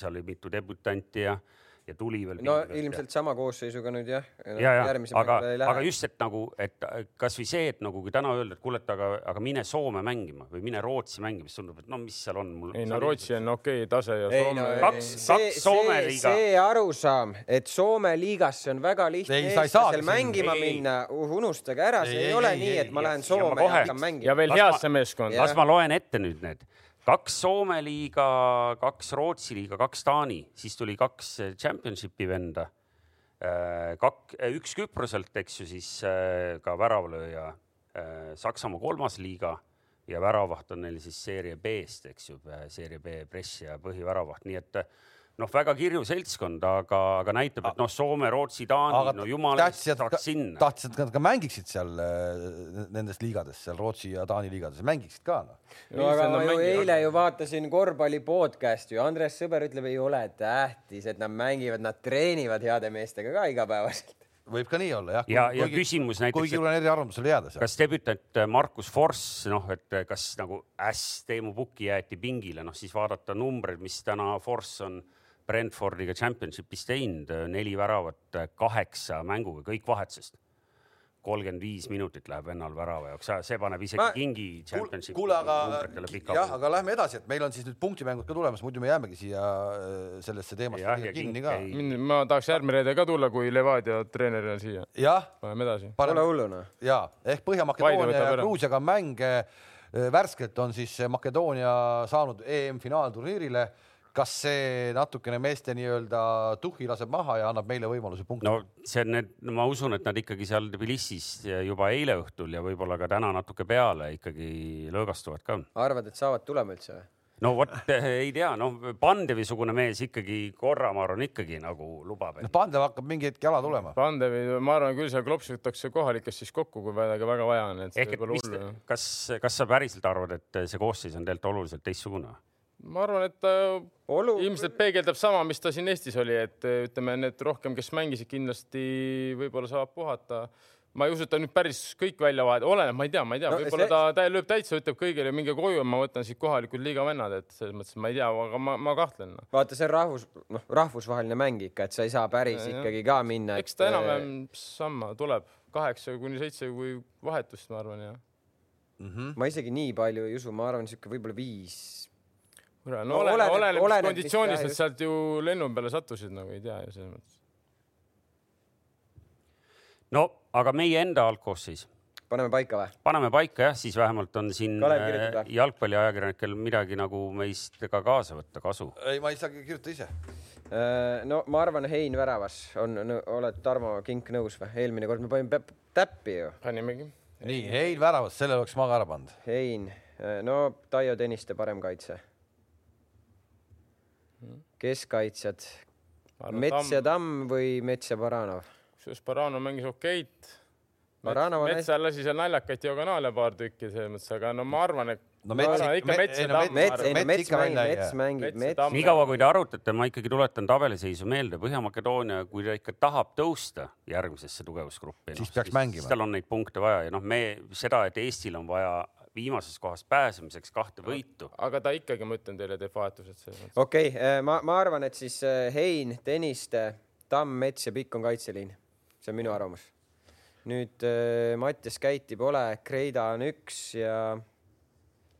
seal oli mitu debütanti ja äh, ja tuli veel. no ilmselt ja. sama koosseisuga nüüd jah. ja, ja, aga, aga just, et nagu, et kasvõi see, et nagu kui täna öelda, et kuule, et aga, aga mine Soome mängima või mine Rootsi mängima, siis tundub, et no mis seal on. ei no Rootsi on okei okay, tase ja Soome. No, kaks, kaks Soome liiga. see arusaam, et Soome liigasse on väga lihtne eestlasel mängima ei. minna, uh, unustage ära, see ei, ei ole ei, nii, et ma lähen Soome ja hakkan mängima. ja veel heasse meeskonda. las ma loen ette nüüd need kaks Soome liiga, kaks Rootsi liiga, kaks Taani, siis tuli kaks championship'i venda. Äh, kak-, äh, üks Küproselt, eks ju, siis ka väravlööja Saksamaa kolmas liiga ja väravaht on neil siis seeria B-st, eks ju, seeria B press ja põhiväravaht, nii et noh, väga kirju seltskond, aga, aga näitab, et noh, Soome, Rootsi, Taani, no jumala eest saaks sinna. tahtsid, et nad ka mängiksid seal äh, nendes liigades, seal Rootsi ja Taani liigades, mängiksid ka noh. no aga ma ju eile ju vaatasin korvpalli podcast'i ju, Andres Sõber ütleb, ei ole tähtis, et nad mängivad, nad treenivad heade meestega ka igapäevaselt võib ka nii olla jah. ja, ja küsimus näiteks. kuigi olen eriarvamusele jääda seal. kas debütant äh, Markus Forss, noh, et äh, kas nagu äss Teemu Pukki jäeti pingile, noh siis vaadata numbreid, mis täna Forss on Brentfordiga championship'is teinud, neli väravat kaheksa mänguga, kõik vahetusest. kolmkümmend viis minutit läheb vennal värava jaoks, see paneb isegi ma... kingi championship'i. kuule, aga jah, aga lähme edasi, et meil on siis nüüd punktimängud ka tulemas, muidu me jäämegi siia äh, sellesse teemasse kinni ka. ma tahaks järgmine reede ka tulla, kui Levadia treenerina siia. paneme edasi. Pole hullu noh. ja ehk Põhja-Makedoonia ja Gruusiaga mänge äh, värskelt on siis Makedoonia saanud EM-finaalturniirile kas see natukene meeste nii-öelda tuhhi laseb maha ja annab meile võimaluse punkti? no see on need, ma usun, et nad ikkagi seal Tbilisis juba eile õhtul ja võib-olla ka täna natuke peale ikkagi lõõgastuvad ka. arvad, et saavad tulema üldse või? no vot ei tea, noh, Pandevi-sugune mees ikkagi korra, ma arvan, ikkagi nagu lubab noh, Pandev hakkab mingi hetk jala tulema. Pandevi, ma arvan küll, seal klopsitakse kohalikest siis kokku, kui väga, väga vaja on. ehk et mis, kas, kas sa päriselt arvad, et see koosseis on tegelikult oluliselt teistsugune? Ma arvan, et ta Olu... ilmselt peegeldab sama, mis ta siin Eestis oli, et ütleme, need rohkem, kes mängisid, kindlasti võib-olla saab puhata ma ei usu, et ta nüüd päris kõik välja vahetab, oleneb, ma ei tea, ma ei tea no,, võib-olla see... ta, ta lööb täitsa, ütleb kõigile minge koju, ma võtan siit kohalikud liiga vennad, et selles mõttes ma ei tea, aga ma, ma kahtlen no.. vaata, see on rahvus, noh, rahvusvaheline mäng ikka, et sa ei saa päris ja, ikkagi ka minna. eks ta enam-vähem sama tuleb, kaheksa kuni seitse kui vahetust, ma arvan, jah mm. -hmm. ma isegi nii palju ei usu, ma arvan, sihuke võib-olla viis. No, no oleneb, oleneb, oleneb, mis konditsioonis nad sealt ju lennu peale sattusid, nagu ei tea ju selles mõttes no aga meie enda algkoosseis? paneme paika või? paneme paika jah, siis vähemalt on siin äh, jalgpalliajakirjanikel midagi nagu meist ka kaasa võtta, kasu. ei, ma ei saa kirjutada ise. Äh, no ma arvan, Hein väravas on, oled Tarmo Kink nõus või? eelmine kord me panime täppi ju. panimegi. nii, Hein väravas, selle oleks ma ka ära pannud. Hein, äh, no Taio Tõniste parem kaitse. Keskkaitsjad, Mets ja Tamm või Mets ja Baranov? kusjuures Barano mängis okeit. Baranov on Metsal lasi seal naljakaid diagonaale paar tükki selles mõttes, aga no ma arvan, et no mets, no, ikka mets ja tamm. mets, no mets mängib, mets mängib, mets. niikaua kui te arutate, ma ikkagi tuletan tabeliseisu meelde, Põhja-Makedoonia, kui ta ikka tahab tõusta järgmisesse tugevusgruppi, siis no, peaks siis, mängima. tal on neid punkte vaja ja noh, me seda, et Eestil on vaja viimasest kohast pääsemiseks kahte võitu. aga ta ikkagi, ma ütlen teile, teeb vahetused selles mõttes. okei okay,, äh, ma, ma arvan, et siis äh, Hein, Tõniste, Tamm, Mets ja Pikk on kaitseliin see on minu arvamus. nüüd äh, Mattias Käiti pole, Kreida on üks ja.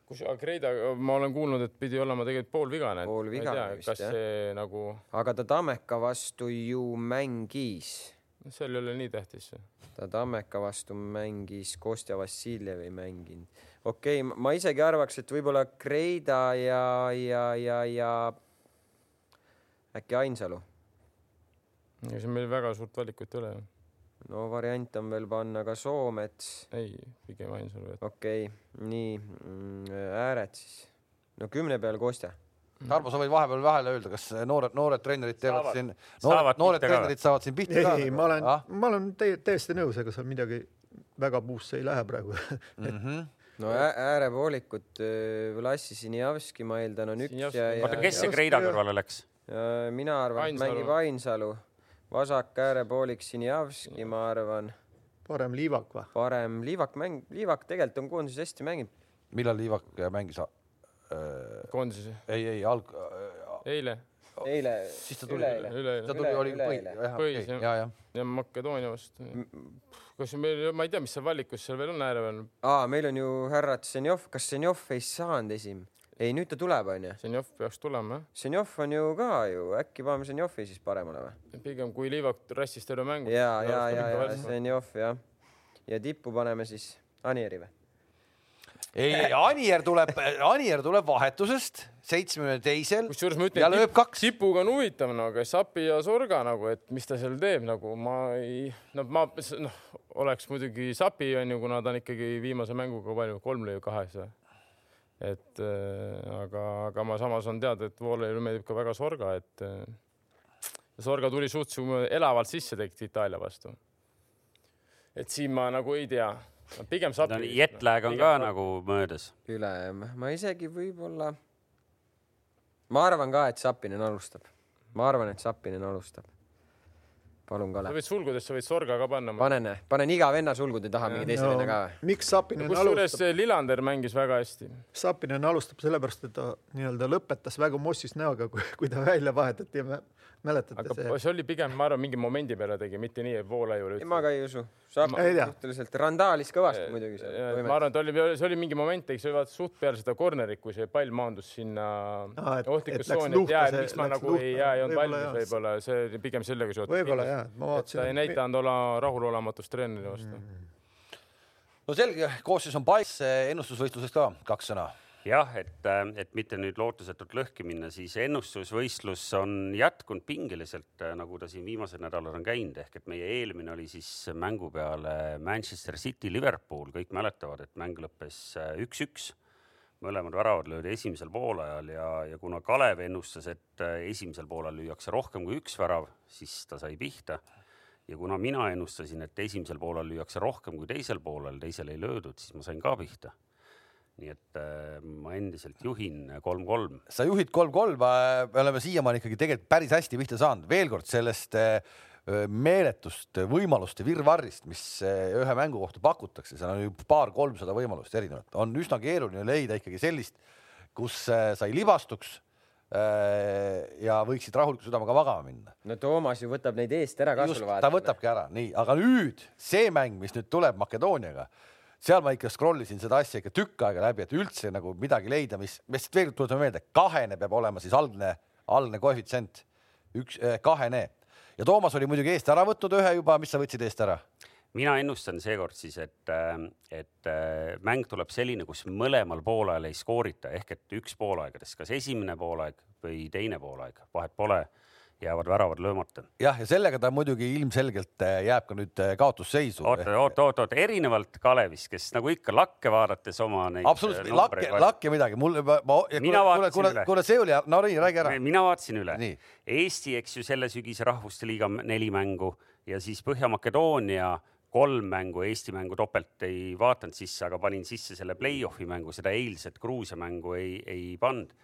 kus, Kreida, ma olen kuulnud, et pidi olema tegelikult poolvigane. poolvigane vist kas jah. see nagu. aga ta Tammeka vastu ju mängis. seal ei ole nii tähtis. ta Tammeka vastu mängis, Kostja Vassiljev ei mänginud. Okei okay,, ma isegi arvaks, et võib-olla Kreida ja, ja, ja, ja äkki Ainsalu ja siin meil väga suurt valikut ei ole ju. no variant on veel panna ka Soomets. ei, pigem Ainsalu. okei okay., nii mm, ääred siis. no kümne peal Kostja. Tarmo, sa võid vahepeal vahele öelda, kas noored, noored treenerid teevad saavad, siin, noored, noored treenerid saavad siin pihta ka? ei, ma olen ah?, ma olen täiesti nõus, ega seal midagi väga puusse ei lähe praegu [LAUGHS] mm. -hmm no äärepoolikud, Vlassi Sinjavski, ma eeldan, on üks Sinjavski. ja, ja. oota, kes see Kreida kõrvale läks? mina arvan, et mängib Ainsalu vasak äärepooliks Sinjavski, ma arvan. parem Liivak või? parem Liivak mäng, Liivak tegelikult on koondises hästi mänginud. millal Liivak mängis äh...? koondises? ei, ei alg- äh,. eile. eile. siis ta tuli, ta tuli, oli põhi, jah, ja, ja. ja Makedoonia vastu. Kas meil, ma ei tea, mis seal valikus seal veel on ääre peal? aa, meil on ju härra Tsenjov, kas Tsenjov ei saanud esim-? ei, nüüd ta tuleb, onju. Zenjov peaks tulema, jah. Zenjov on ju ka ju, äkki paneme Zenjovi siis paremale või? pigem kui Liivak rassis terve mängu. ja, ja, ja, ja Zenjov jah. ja tippu paneme siis Anieri või? ei, Anier tuleb, Anier tuleb vahetusest seitsmekümne teisel. kusjuures ma ütlen, et tipp, tipuga on huvitav nagu Sapi ja Sorga nagu, et mis ta seal teeb nagu ma ei, no ma noh, oleks muidugi Sapi on ju, kuna ta on ikkagi viimase mänguga palju, kolm lõi kaheksa või? et äh, aga, aga ma samas on teada, et Voolele meeldib ka väga Sorga, et äh, Sorga tuli suht elavalt sisse tegelikult Itaalia vastu. et siin ma nagu ei tea, pigem saab no,. Jetlag on ka saab. nagu möödas. üle, ma isegi võib-olla, ma arvan ka, et Sapinen alustab. ma arvan, et Sapinen alustab palun, Kalev. sa võid sulgudesse, võid sorga ka panna. panen, panen iga venna sulgude taha mingi teise no, venna ka või? miks Sapinen alustab? kusjuures Lillander mängis väga hästi. Sapinen alustab sellepärast, et ta nii-öelda lõpetas väga mossis näoga, kui ta välja vahetati ja me mäletate aga see? see oli pigem, ma arvan, mingi momendi peale tegi, mitte nii, et Voolaiule ma ka ei usu. saab suhteliselt randaalis kõvasti muidugi seal. ma arvan, et oli, see oli mingi moment, eks oli vaata suht peale seda corner'it, kui see pall maandus sinna ah, ohtlikus tsooni, et jaa, et miks ma nagu luhta, ei, jaa, ei olnud valmis võib-olla, see oli pigem sellega seotud. võib-olla jaa, ma vaatasin. ta ei näidanud olla rahulolematust treeneri vastu mm.. no selge, koosseis on paigas, ennustusvõistlusest ka kaks sõna jah, et, äh, et mitte nüüd lootusetult lõhki minna, siis ennustusvõistlus on jätkunud pingeliselt, äh, nagu ta siin viimasel nädalal on käinud, ehk et meie eelmine oli siis mängu peale Manchester City, Liverpool, kõik mäletavad, et mäng lõppes äh, üks-üks. mõlemad väravad löödi esimesel poolajal ja, ja kuna Kalev ennustas, et esimesel poolel lüüakse rohkem kui üks värav, siis ta sai pihta. ja kuna mina ennustasin, et esimesel poolel lüüakse rohkem kui teisel poolel, teisel ei löödud, siis ma sain ka pihta. Nii et äh, ma endiselt juhin kolm-kolm. sa juhid kolm-kolm, me oleme siiamaani ikkagi tegelikult päris hästi pihta saanud, veel kord sellest äh, meeletust võimaluste virvarrist, mis ühe mängu kohta pakutakse, seal on ju paar-kolmsada võimalust erinevat, on üsna keeruline leida ikkagi sellist, kus sa ei libastuks ja võiksid rahuliku südamega magama minna. no Toomas ju võtab neid eest ära ka sul vaata. ta võtabki ära, nii, aga nüüd see mäng, mis nüüd tuleb Makedooniaga, seal ma ikka scroll isin seda asja ikka tükk aega läbi, et üldse nagu midagi leida, mis, mis veel tuletame meelde, kahene peab olema siis algne, algne koefitsient, üks, kahene. Ja Toomas oli muidugi eest ära võtnud ühe juba, mis sa võtsid eest ära? mina ennustan seekord siis, et, et mäng tuleb selline, kus mõlemal poolel ei skoorita. Ehk et üks poolaegadest, kas esimene poolaeg või teine poolaeg, vahet pole jäävad väravad löömata. jah, ja sellega ta muidugi ilmselgelt äh, jääb ka nüüd äh, kaotusseisu. oota, oota, oota, oota, erinevalt Kalevist, kes nagu ikka lakke vaadates oma neid. absoluutselt, äh, lakke, lakke midagi, mul, ma, vaatasin kuule, üle. kuule, see oli, no nii, räägi ära. mina vaatasin üle. Eesti, eks ju, selle sügise Rahvuste Liiga neli mängu ja siis Põhja-Makedoonia kolm mängu, Eesti mängu topelt ei vaadanud sisse, aga panin sisse selle play-off'i mängu, seda eilset Gruusia mängu ei, ei pannud.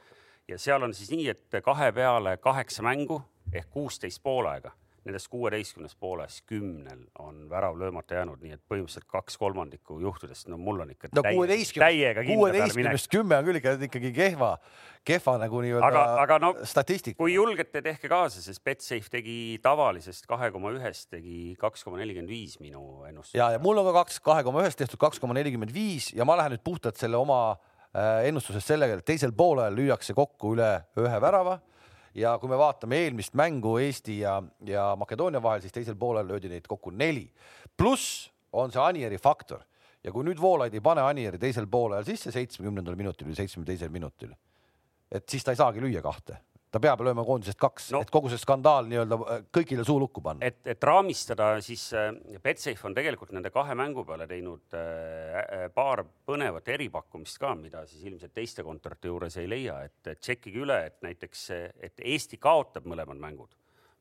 ja seal on siis nii, et kahe peale kaheksa mängu ehk kuusteist poolaega, nendest kuueteistkümnest poolest kümnel on värav löömata jäänud, nii et põhimõtteliselt kaks kolmandikku juhtudest, no mul on ikka no, täiega kuueteistkümnest kümme on küll ikka ikkagi kehva, kehva nagu nii-öelda aga no, statistika. kui julgete, tehke kaasa, sest Betsafe tegi tavalisest kahe koma ühest tegi kaks koma nelikümmend viis minu ennustus. ja, ja mul on ka kaks, kahe koma ühest tehtud kaks koma nelikümmend viis ja ma lähen nüüd puhtalt selle oma äh, ennustusest sellega, et teisel poolel lüüakse kokku üle ühe värava ja kui me vaatame eelmist mängu Eesti ja, ja Makedoonia vahel, siis teisel poolel löödi neid kokku neli. pluss on see Anieri faktor ja kui nüüd Voolaid ei pane Anieri teisel poolel sisse seitsmekümnendal minutil või seitsmekümne teisel minutil, et siis ta ei saagi lüüa kahte ta peab lööma koondisest kaks no,, et kogu see skandaal nii-öelda äh, kõigile suu lukku panna. et, et raamistada, siis äh, Betsafe on tegelikult nende kahe mängu peale teinud äh, paar põnevat eripakkumist ka, mida siis ilmselt teiste kontorite juures ei leia, et, et tšekkige üle, et näiteks, et Eesti kaotab mõlemad mängud.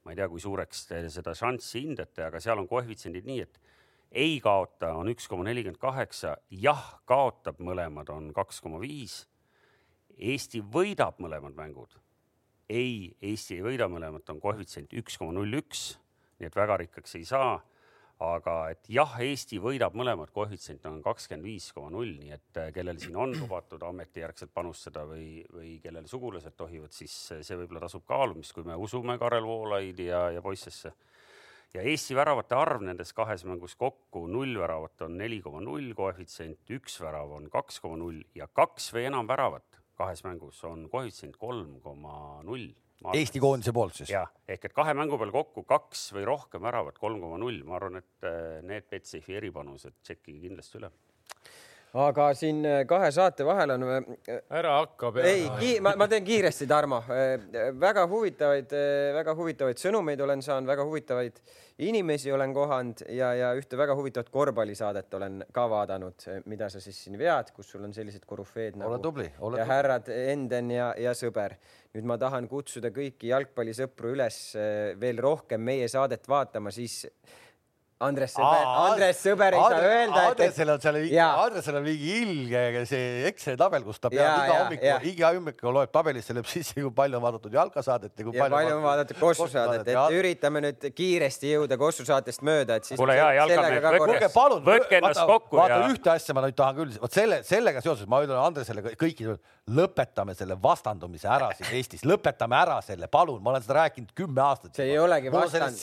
ma ei tea, kui suureks te seda šanssi hindate, aga seal on koefitsiendid nii, et ei kaota on üks koma nelikümmend kaheksa, jah, kaotab mõlemad on kaks koma viis. Eesti võidab mõlemad mängud ei, Eesti ei võida mõlemat, on koefitsient üks koma null üks, nii et väga rikkaks ei saa. aga et jah, Eesti võidab mõlemat, koefitsient on kakskümmend viis koma null, nii et äh, kellel siin on lubatud ametijärgselt panustada või, või kellel sugulased tohivad, siis see võib-olla tasub kaalumist, kui me usume Karel Voolaidi ja, ja poissesse ja Eesti väravate arv nendes kahes mängus kokku, null väravat on neli koma null koefitsient, üks värav on kaks koma null ja kaks või enam väravat kahes mängus on koefitsient kolm koma null. Eesti koondise poolt siis? jah, ehk et kahe mängu peal kokku kaks või rohkem väravat, kolm koma null, ma arvan, et äh, need Betsafe'i eripanused tšekkige kindlasti üle aga siin äh, kahe saate vahel on. Äh, ära hakka peale. ei, ma, ma teen kiiresti, Tarmo. väga huvitavaid, väga huvitavaid sõnumeid olen saanud, väga huvitavaid inimesi olen kohanud ja, ja ühte väga huvitavat korvpallisaadet olen ka vaadanud, mida sa siis siin vead, kus sul on sellised korüfeed nagu ole tubli, ole ja tubli. härrad Enden ja, ja sõber. nüüd ma tahan kutsuda kõiki jalgpallisõpru üles veel rohkem meie saadet vaatama, siis Andres Sõber, Andres Sõber ei Andres, saa öelda, et. Andresel on seal, Andresel on mingi ilge see Exceli tabel, kus ta peab ja, iga hommikul, iga hommikul loeb tabelisse, lööb sisse, kui palju on vaadatud jalkasaadet ja kui ja palju, palju on vaadatud Kossu saadet, et üritame nüüd kiiresti jõuda Kossu saatest mööda, et siis. kuule ja jalkamees, võtke, palun, võtke ennast kokku. vaata ja... ühte asja ma nüüd tahan küll, vot selle, sellega seoses ma ütlen Andresele kõikidele, lõpetame selle vastandumise ära siin Eestis, lõpetame ära selle, palun, ma olen seda rääkinud kümme aastat. see ei olegi vastand.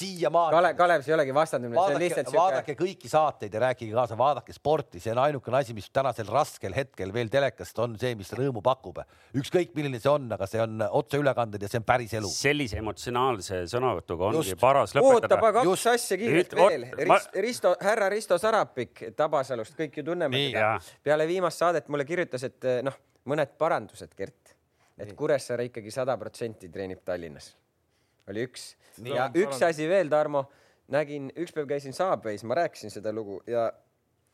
Kalev, Kalev, see ei olegi vastandumine, lihtsalt siuke. vaadake kõiki saateid ja rääkige kaasa, vaadake sporti, see on ainukene asi, mis tänasel raskel hetkel veel telekast on see, mis rõõmu pakub. ükskõik, milline see on, aga see on otseülekanded ja see on päris elu. sellise emotsionaalse sõnavõtuga ongi Just. paras lõpetada. oota, aga kaks Just. asja kiirelt veel. Rist, Risto, härra Risto Sarapik Tabasalust, kõik ju tunneme teda. peale viimast saadet mulle kirjutas, et noh, mõned parandused, Gert, et Kuressaare ikkagi sada protsenti treenib Tallinnas. oli üks. ja üks asi veel, Tarmo nägin, üks päev käisin Subway's, ma rääkisin seda lugu ja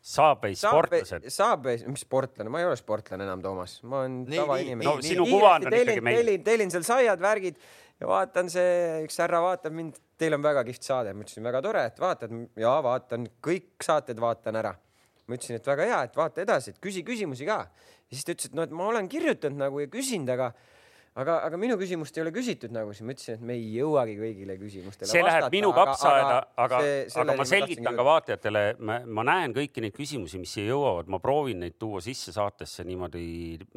Subway sportlased. Subway, mis sportlane, ma ei ole sportlane enam, Toomas, ma olen tavainimene. nii, no sinu kuvand on ikkagi meil. tellin, tellin seal saiad, värgid ja vaatan see, üks härra vaatab mind, teil on väga kihvt saade, ma ütlesin väga tore, et vaatad ja vaatan kõik saated vaatan ära. ma ütlesin, et väga hea, et vaata edasi, et küsi küsimusi ka. ja siis ta ütles, et noh, et ma olen kirjutanud nagu ja küsinud, aga aga, aga minu küsimust ei ole küsitud nagu siis ma ütlesin, et me ei jõuagi kõigile küsimustele see läheb minu kapsaaeda, aga, see- aga selleni ma selgitan ka vaatajatele, ma, ma näen kõiki neid küsimusi, mis siia jõuavad, ma proovin neid tuua sisse saatesse niimoodi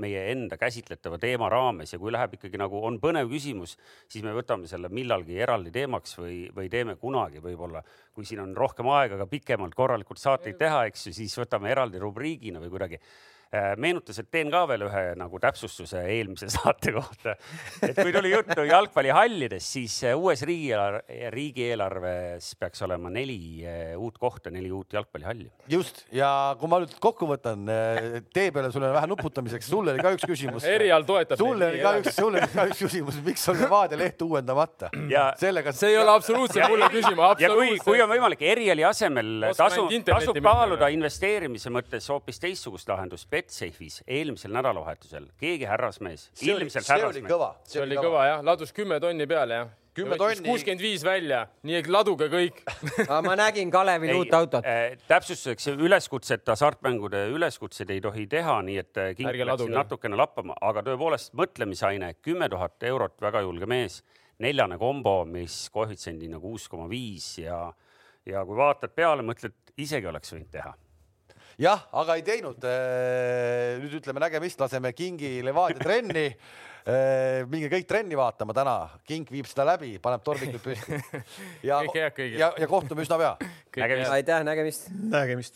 meie enda käsitletava teema raames. Ja kui läheb ikkagi nagu on põnev küsimus, siis me võtame selle millalgi eraldi teemaks või, või teeme kunagi võib-olla, kui siin on rohkem aega ka pikemalt korralikult saateid teha, eks ju, siis võtame eraldi rubriigina või kuidagi Äh, meenutas, et teen ka veel ühe nagu täpsustuse eelmise [LAUGHS] saate kohta. et kui tuli juttu jalgpallihallidest, siis äh, uues riigieelarve, riigieelarves peaks olema neli äh, uut kohta, neli uut jalgpallihalli. just ja kui ma nüüd kokku võtan tee peale sulle vähe nuputamiseks, sul oli ka üks küsimus. Erial toetab sul oli ka üks, sul oli ka üks küsimus, miks on Levadia leht uuendamata [CLEARS THROAT] ja, sellega. see ei ole absoluutselt mulle küsima, ja kui, kui on absoluutselt. võimalik Eriali asemel tasub minna, kaaluda investeerimise mõttes hoopis teistsugust lahendust Betsafe'is eelmisel nädalavahetusel. keegi härrasmees, see oli, ilmselt see oli härrasmees. kõva. see oli kõva jah, ladus kümme tonni peale jah. 10 tonni. kuuskümmend viis välja, nii et laduge kõik. [LAUGHS] ma nägin Kalevil uut autot. äh, täpsustuseks üleskutset, hasartmängude üleskutseid ei tohi teha, nii et äh, king siin natukene lappama, aga tõepoolest mõtlemisaine, kümme tuhat eurot, väga julge mees, neljane kombo, mis koefitsiendina kuus koma viis ja, ja kui vaatad peale, mõtled, isegi oleks võinud teha jah, aga ei teinud. nüüd ütleme nägemist, laseme Kingi Levadia trenni. minge kõik trenni vaatama täna, King viib seda läbi, paneb tormikud püsti. [LAUGHS] ja ja, ja kohtume üsna pea. Nägemist. aitäh, nägemist. nägemist.